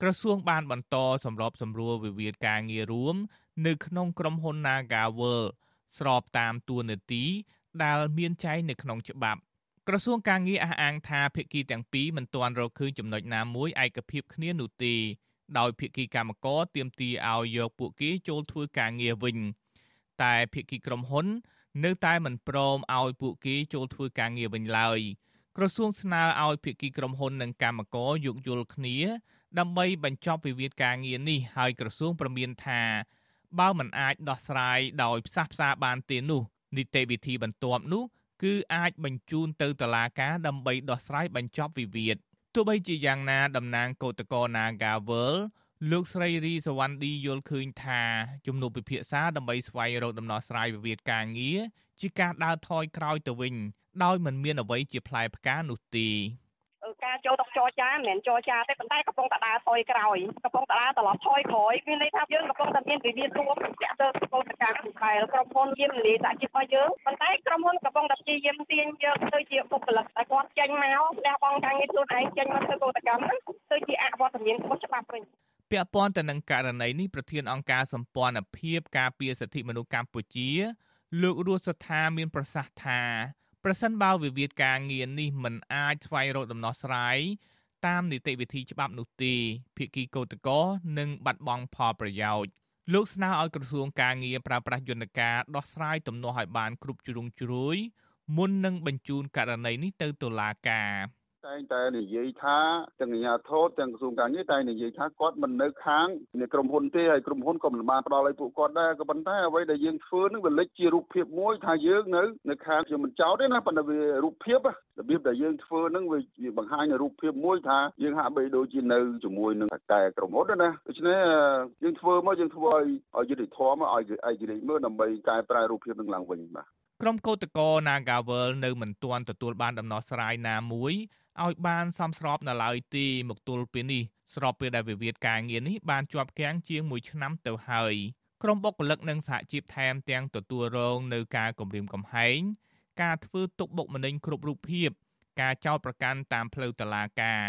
ក្រសួងបានបន្តសម្របសម្រួលវិវាទការងាររួម នៅក្នុងក្រុមហ៊ុន Nagawal ស្របតាមទួនាទីដែលមានចែងនៅក្នុងច្បាប់ក្រសួងការងារអះអាងថាភាគីទាំងពីរមិនទាន់រកឃើញចំណុចណាមួយឯកភាពគ្នានោះទេដោយភាគីកម្មករទាមទារឲ្យយកពួកគេចូលធ្វើការងារវិញ តែភាគីក្រុមហ៊ុន នៅតែមិនព្រមឲ្យពួកគេចូលធ្វើការងារវិញឡើយ ក្រសួងស្នើឲ្យភាគីក្រុមហ៊ុននិងកម្មករយោគយល់គ្នា ដើម្បីបញ្ចប់វិវាទការងារនេះហើយក្រសួងប្រមានថាបើមិនអាចដោះស្រាយដោយផ្សះផ្សាបានទេនោះនីតិវិធីបន្ទាប់នោះគឺអាចបញ្ជូនទៅតុលាការដើម្បីដោះស្រាយបញ្ចប់វិវាទទោះបីជាយ៉ាងណាតំណាងកោតក្រ Nagawal លោកស្រីរីសវណ្ណឌីយល់ឃើញថាជំនួបពិភាក្សាដើម្បីស្វែងរកដំណោះស្រាយវិវាទការងារជាការដើរថយក្រោយទៅវិញ ដោយមិនមានអ្វីជាផ្លែផ្កានោះទេការចូលទៅចរចាមិនមែនចរចាទេប៉ុន្តែកំពុងតែដើរថយក្រោយកំពុងតែដើរត្រឡប់ថយក្រោយមានន័យថាយើងកំពុងតែមានវិវាទរួមតាក់ទងទៅទៅការដែលក្រុមហ៊ុនយាមនីសហជីពរបស់យើងប៉ុន្តែក្រុមហ៊ុនកំពុងតែព្យាយាមទាញយកទៅជាបុគ្គលិកតែគាត់ចេញមកលះបង់ការងារខ្លួនឯងចេញមកធ្វើកោតកម្មហ្នឹងទៅជាអវត្តមានខុសច្បាប់វិញពាក់ព័ន្ធទៅនឹងករណីនេះប្រធានអង្គការសម្ព័ន្ធភាពការពារសិទ្ធិមនុស្សកម្ពុជា លោករស់សថាមានប្រសាសន៍ថា ប្រសិនបើវិវាទការងារនេះមិនអាចស្វែងរកដំណោះស្រាយតាមនីតិវិធីច្បាប់នោះទេភាគីកោតកោនឹងបាត់បង់ផលប្រយោជន៍លោកស្នើឲ្យក្រសួងការងារប្រើប្រាស់យន្តការដោះស្រាយទំនាស់ឲ្យបានគ្រប់ជ្រុងជ្រោយមុននឹងបញ្ជូនករណីនេះទៅតុលាការ តែងតែនិយាយថាទាំងអាជ្ញាធរទាំងក្រសួងការងារតែនិយាយថាគាត់មិននៅខាងនៃក្រុមហ៊ុនទេហើយក្រុមហ៊ុនក៏មិនបានផ្ដល់ឲ្យពួកគាត់ដែរក៏ប៉ុន្តែអ្វីដែលយើងធ្វើនឹងវាលេចជារូបភាពមួយថាយើងនៅនៅខាងខ្ញុំមិនចោទទេណាប៉ុន្តែវារូបភាពរបៀបដែលយើងធ្វើនឹងវាបង្ហាញនៅរូបភាពមួយថាយើងហាក់បីដូចជានៅជាមួយនឹងតែក្រុមហ៊ុនណាដូច្នេះយើងធ្វើមកយើងធ្វើឲ្យឲ្យយុតិធម៌ឲ្យឯករាជ្យមើលដើម្បីកែប្រែរូបភាពនឹងឡើងវិញបាទក្រុមកោតក្រ Nagawal នៅមិនទាន់ទទួលបានដំណោះស្រាយណាមួយ ឲ្យបានសមស្របនៅឡើយទេមកទល់ពេលនេះស្របពេលដែលវិវាទការងារនេះបានជាប់គាំងជាង1ឆ្នាំទៅហើយក្រុមបុគ្គលិកនិងសហជីពថែមទាំងទទួលរងនៅការគំរាមកំហែងការធ្វើទុកបុកម្នេញគ្រប់រូបភាពការចោទប្រកាន់តាមផ្លូវតុលាការ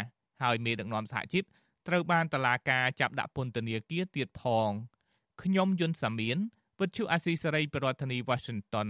ហើយមេដឹកនាំសហជីពត្រូវបានតុលាការចាប់ដាក់ពន្ធនាគារទៀតផងខ្ញុំយុនសាមៀនវិទ្យុអាស៊ីសេរីប្រធានាធិបតី Washington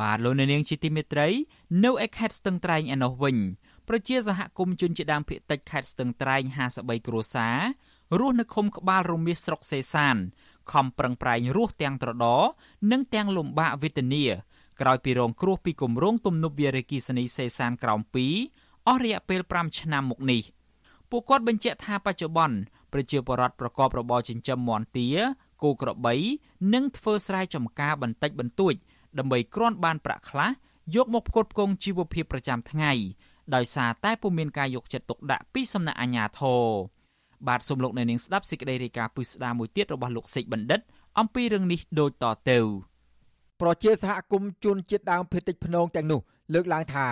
បាទលោកនាងជាទីមេត្រីនៅឯខេត្តស្ទឹងត្រែងឯណោះវិញប្រជាសហគមន៍ជនជាដើមភាគតិចខេត្តស្ទឹងត្រែង53គ្រួសាររស់នៅឃុំក្បាលរមៀសស្រុកសេសានខំប្រឹងប្រែងរស់ទាំងត្រដនិងទាំងលំបាកវេទនាក្រោយពីរងគ្រោះពីគម្រោងទំនប់វារីអគ្គិសនីសេសានក្រោម2អស់រយៈពេល5ឆ្នាំមកនេះពួកគាត់បញ្ជាក់ថាបច្ចុប្បន្នប្រជាពលរដ្ឋប្រកបរបរចិញ្ចឹមមាន់ទាគោក្របី និងធ្វើស្រែចម្ការបន្តិចបន្តួច ដើម្បីគ្រាន់បានប្រាក់ខ្លះយកមកផ្គត់ផ្គង់ជីវភាពប្រចាំថ្ងៃដោយសារតែពុំមានការយកចិត្តទុកដាក់ពីសំណាក់អាជ្ញាធរបាទសូមលោកអ្នកនាងស្ដាប់សេចក្តីរាយការណ៍ពឹស្ដារមួយទៀតរបស់លោកសេកបណ្ឌិត អំពីរឿងនេះដូចតទៅប្រជាសហគមន៍ជនជាតិដើមភាគតិចភ្នងទាំងនោះលើកឡើងថា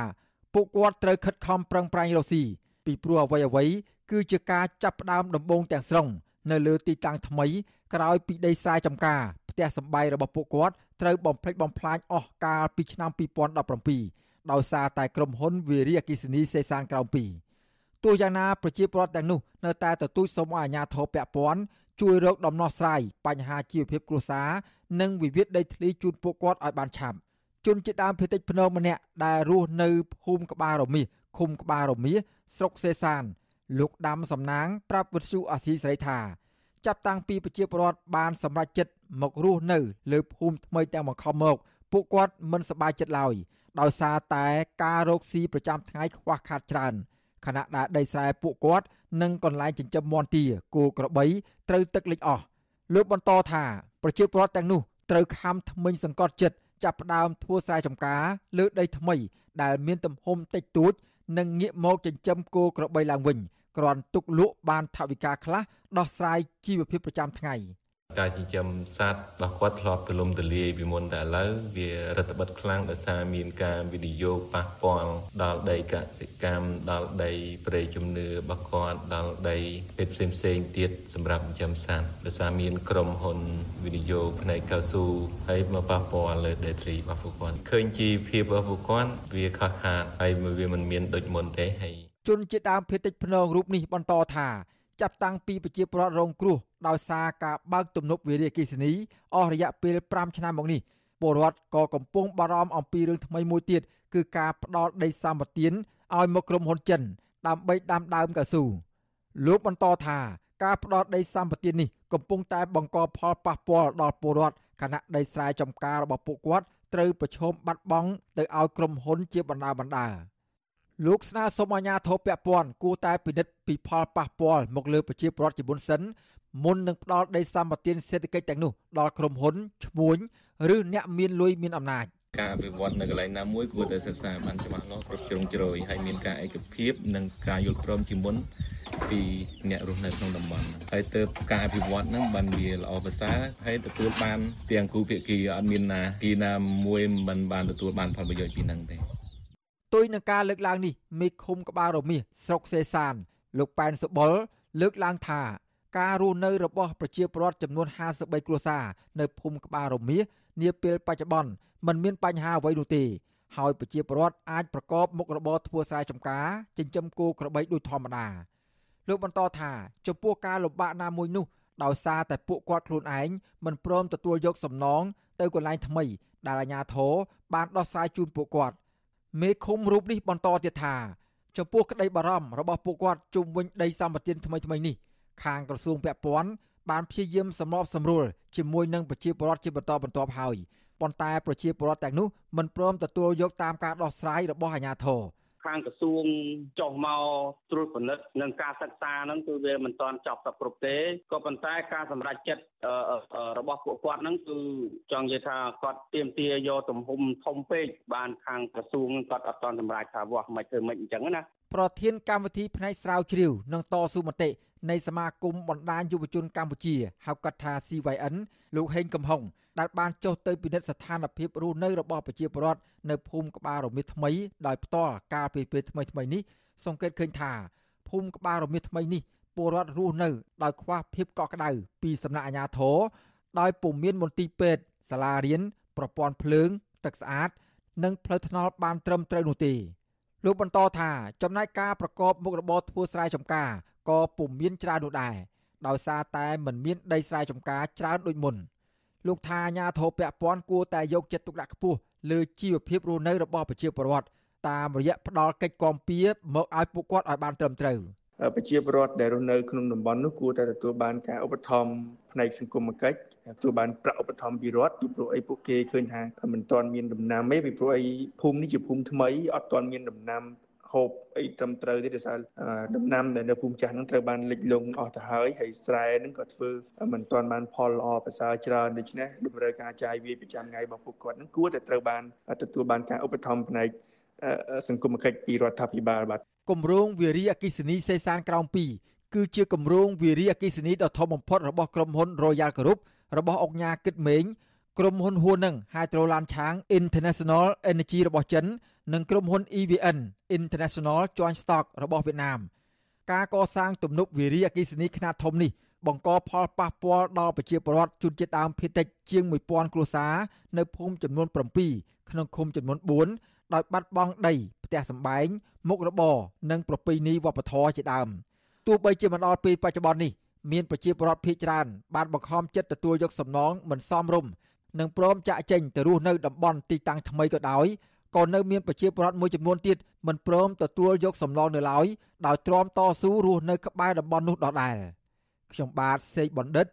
ពួកគាត់ត្រូវខិតខំប្រឹងប្រែងរកស៊ីពីព្រោះអ្វីអ្វីគឺជាការចាប់ផ្ដើមដំបូងទាំងស្រុងនៅលើទីតាំងថ្មី ក្រោយពីដីស្រែចម្ការផ្ទះសម្បែងរបស់ពួកគាត់ត្រូវបំផ្លិចបំផ្លាញអស់កាលពីឆ្នាំ2017ដោយសារតែក្រុមហ៊ុនវារីអគិសនីសេសានក្រោម2ទោះយ៉ាងណាប្រជាពលរដ្ឋទាំងនោះនៅតែទទូចសូមឲ្យអាជ្ញាធរពាក់ព័ន្ធជួយរកដំណោះស្រាយបញ្ហាជីវភាពគ្រួសារនិងវិវាទដីធ្លីជូនពួកគាត់ឲ្យបានឆាប់ជនជាដើមភាគតិចភ្នំម្នាក់ដែលរស់នៅភូមិក្បាលរមាសឃុំក្បាលរមាសស្រុកសេសានលោកដាំសំណាងប្រាប់វិទ្យុអាស៊ីសេរីថា ចាប់តាំងពីប្រជាពលរដ្ឋបានសម្រេចចិត្តមករស់នៅ លើភូមិថ្មីទាំងបង្ខំមកពួកគាត់មិនសប្បាយចិត្តឡើយដោយសារតែការរកស៊ីប្រចាំថ្ងៃខ្វះខាតច្រើនខណៈដែលដីស្រែពួកគាត់និងកន្លែងចិញ្ចឹមមាន់ទាគោក្របីត្រូវទឹកលិចអស់លោកបន្តថាប្រជាពលរដ្ឋទាំងនោះត្រូវខំថ្មិញសង្កត់ចិត្តចាប់ផ្ដើមធ្វើស្រែចម្ការលើដីថ្មី ដែលមានទំហំតិចតួច និងងាកមកចិញ្ចឹមគោក្របីឡើងវិញ គ្រាន់ទុកលក់បានថវិកាខ្លះដោះស្រាយជីវភាពប្រចាំថ្ងៃការចិញ្ចឹមសត្វរបស់គាត់ធ្លាប់ទលំទលាយពីមុនតែឥឡូវវារដ្ឋបិទខ្លាំងដោយសារមានការវិនិយោគប៉ះពាល់ដល់ដីកសិកម្មដល់ដីព្រៃជំនឿរបស់គាត់ដល់ដីពេទ្យផ្សេងផ្សេងទៀតសម្រាប់ចិញ្ចឹមសត្វដោយសារមានក្រុមហ៊ុនវិនិយោគផ្នែកកៅស៊ូហើយមកប៉ះពាល់លើដីធ្លីរបស់ពួកគាត់ឃើញជីវភាពរបស់ពួកគាត់វាខុសខាតហើយវាមិនមានដូចមុនទេហើយ ជនជាតិដើមភាគតិចភ្នងរូបនេះបន្តថាចាប់តាំងពីប្រជាពលរដ្ឋរងគ្រោះដោយសារការបើកទំនប់វារីអគ្គិសនីអស់រយៈពេល5ឆ្នាំមកនេះពលរដ្ឋក៏កំពុងបារម្ភអំពីរឿងថ្មីមួយទៀតគឺការផ្ដោតដីសម្បត្តិឲ្យមកក្រុមហ៊ុនចិន ដើម្បីដាំដើមកៅស៊ូលោកបន្តថាការផ្ដោតដីសម្បត្តិនេះកំពុងតែបង្កផលប៉ះពាល់ដល់ពលរដ្ឋខណៈដីស្រែចម្ការរបស់ពួកគាត់ត្រូវប្រឈមបាត់បង់ទៅឲ្យក្រុមហ៊ុនជាបណ្ដាបណ្ដា លោកស្នើសុំអាជ្ញាធរពាក់ព័ន្ធគួរតែពិនិត្យពីផលប៉ះពាល់មកលើប្រជាពលរដ្ឋជាមុនសិនមុននឹងផ្ដល់ដីសម្បត្តិសេដ្ឋកិច្ចទាំងនោះដល់ក្រុមហ៊ុនឈ្មួញឬអ្នកមានលុយមានអំណាចការអភិវឌ្ឍនៅកន្លែងណាមួយគួរតែសិក្សាបានច្បាស់លាស់គ្រប់ជ្រុងជ្រោយហើយមានការឯកភាពនិងការយល់ព្រមជាមុនពីអ្នករស់នៅក្នុងតំបន់ហើយទៅការអភិវឌ្ឍហ្នឹងបានវាល្អប្រសើរហើយទទួលបានទាំងគូភាគីអត់មានណាគីណាមួយមិនបានទទួលបានផលប្រយោជន៍ពីហ្នឹងទេ ទុយនឹងការលើកឡើងនេះមេឃុំក្បាលរមៀសស្រុកសេសាន លោកប៉ែនសុបុលលើកឡើងថាការរស់នៅរបស់ប្រជាពលរដ្ឋចំនួន53គ្រួសារនៅភូមិក្បាលរមៀសនាពេលបច្ចុប្បន្នមិនមានបញ្ហាអ្វីនោះទេ ហើយប្រជាពលរដ្ឋអាចប្រកបមុខរបរធ្វើស្រែចម្ការចិញ្ចឹមគោក្របីដូចធម្មតាលោកបន្តថាចំពោះការលំបាកណាមួយនោះដោយសារតែពួកគាត់ខ្លួនឯងមិនព្រមទទួលយកសំណងទៅកន្លែងថ្មីដែលអាជ្ញាធរបានដោះស្រាយជូនពួកគាត់ មេឃុំរូបនេះបន្តទៀតថាចំពោះក្តីបារម្ភរបស់ពួកគាត់ជុំវិញដីសម្បត្តិថ្មីថ្មីនេះខាងក្រសួងពាក់ព័ន្ធបានព្យាយាមសម្របសម្រួលជាមួយនឹងប្រជាពលរដ្ឋជាបន្តបន្ទាប់ហើយប៉ុន្តែប្រជាពលរដ្ឋទាំងនោះមិនព្រមទទួលយកតាមការដោះស្រាយរបស់អាជ្ញាធរ ខាងក្រសួងចុះមកត្រួតពិនិត្យនិងការសិក្សាហ្នឹងគឺវាមិនទាន់ចប់សពគ្រប់ទេក៏ប៉ុន្តែការសម្រេចចិត្តរបស់ពួកគាត់ហ្នឹងគឺចង់និយាយថាគាត់ទៀមទាយកទំហំធំពេកបានខាងក្រសួងគាត់អត់ទាន់សម្រេចថាវាស់មិនធ្វើមិនអញ្ចឹងណាប្រធានកម្មវិធីផ្នែកស្រាវជ្រាវនិងតស៊ូមតិ នៃសមាគមបណ្ដាញយុវជនកម្ពុជាហៅកាត់ថា CYN លោកហេងកំហុងដែលបានចុះទៅពិនិត្យស្ថានភាពរស់នៅរបស់ប្រជាពលរដ្ឋនៅភូមិក្បាលរមៀសថ្មីដោយផ្ទាល់កាលពីពេលថ្មីថ្មីនេះសង្កេតឃើញថាភូមិក្បាលរមៀសថ្មីនេះពលរដ្ឋរស់នៅដោយខ្វះភាពកក់ក្ដៅពីសំណាក់អាជ្ញាធរដោយពុំមានមន្ទីរពេទ្យសាលារៀនប្រព័ន្ធភ្លើង ទឹកស្អាត និងផ្លូវថ្នល់បានត្រឹមត្រូវនោះទេ លោកបន្តថាចំណែកការប្រកបមុខរបរធ្វើស្រែចម្ការក៏ពុំមានច្រើននោះដែរដោយសារតែមិនមានដីស្រែចម្ការច្រើនដូចមុនលោកថាអាញាធរពពាន់គួរតែយកចិត្តទុកដាក់ខ្ពស់លើជីវភាពរស់នៅរបស់ប្រជាពលរដ្ឋតាមរយៈផ្ដល់កិច្ចគាំពៀមកឲ្យពួកគាត់ឲ្យបានត្រឹមត្រូវប្រជាពលរដ្ឋដែលរស់នៅក្នុងតំបន់នោះគួរតែទទួលបានការឧបត្ថម្ភផ្នែកសង្គមគិច្ច ទទួលបានប្រាក់ឧបត្ថម្ភពីរដ្ឋពីព្រោះអីពួកគេឃើញថាមិនទាន់មានដំណាំទេពីព្រោះអីភូមិនេះជាភូមិថ្មីអត់ទាន់មានដំណាំហូបអីត្រឹមត្រូវទេដោយសារដំណាំដែលនៅភូមិចាស់ហ្នឹងត្រូវបានលិចលង់អស់ទៅហើយហើយស្រែហ្នឹងក៏ធ្វើមិនទាន់បានផលល្អប្រសើរច្រើនដូច្នេះតម្រូវការចាយវាយប្រចាំថ្ងៃរបស់ពួកគាត់ហ្នឹងគួរតែត្រូវបានទទួលបានការឧបត្ថម្ភផ្នែកសង្គមគិច្ចពីរដ្ឋាភិបាលបាទគម្រោងវារីអគិសនីសេសានក្រោម2គឺជាគម្រោងវារីអគិសនីដ៏ធំបំផុតរបស់ក្រុមហ៊ុន Royal Group របស់អង្គការគិតមេងក្រុមហ៊ុនហួននឹង Hydro Lan Chang International Energy របស់ចិន និងក្រុមហ៊ុន EVN International Joint Stock របស់វៀតណាមការកសាងទំនប់វារីអគ្គិសនីខ្នាតធំនេះបង្កផលប៉ះពាល់ដល់ប្រជាពលរដ្ឋជនជាតិដើមភាគតិចជាង1000គ្រួសារនៅភូមិចំនួន7ក្នុងឃុំចំនួន4ដោយបាត់បង់ដីផ្ទះសម្បែងមុខរបរនិងប្រពៃណីវប្បធម៌ជាដើមទោះបីជាមកដល់ពេលបច្ចុប្បន្ននេះ មានប្រជាពលរដ្ឋភាគច្រើនបានបង្ខំចិត្តទទួលយកសំណងមិនសមរម្យនិងព្រមចាក់ចេញទៅរស់នៅតំបន់ទីតាំងថ្មីក៏ដោយក៏នៅមានប្រជាពលរដ្ឋមួយចំនួនទៀតមិនព្រមទទួលយកសំណងនៅឡើយដោយទ្រាំតស៊ូរស់នៅក្បែរតំបន់នោះដដែលខ្ញុំបាទសេកបណ្ឌិត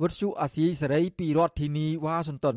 វុទ្ធុអាស៊ីសេរីពីរដ្ឋធានីវ៉ាស៊ីនតោន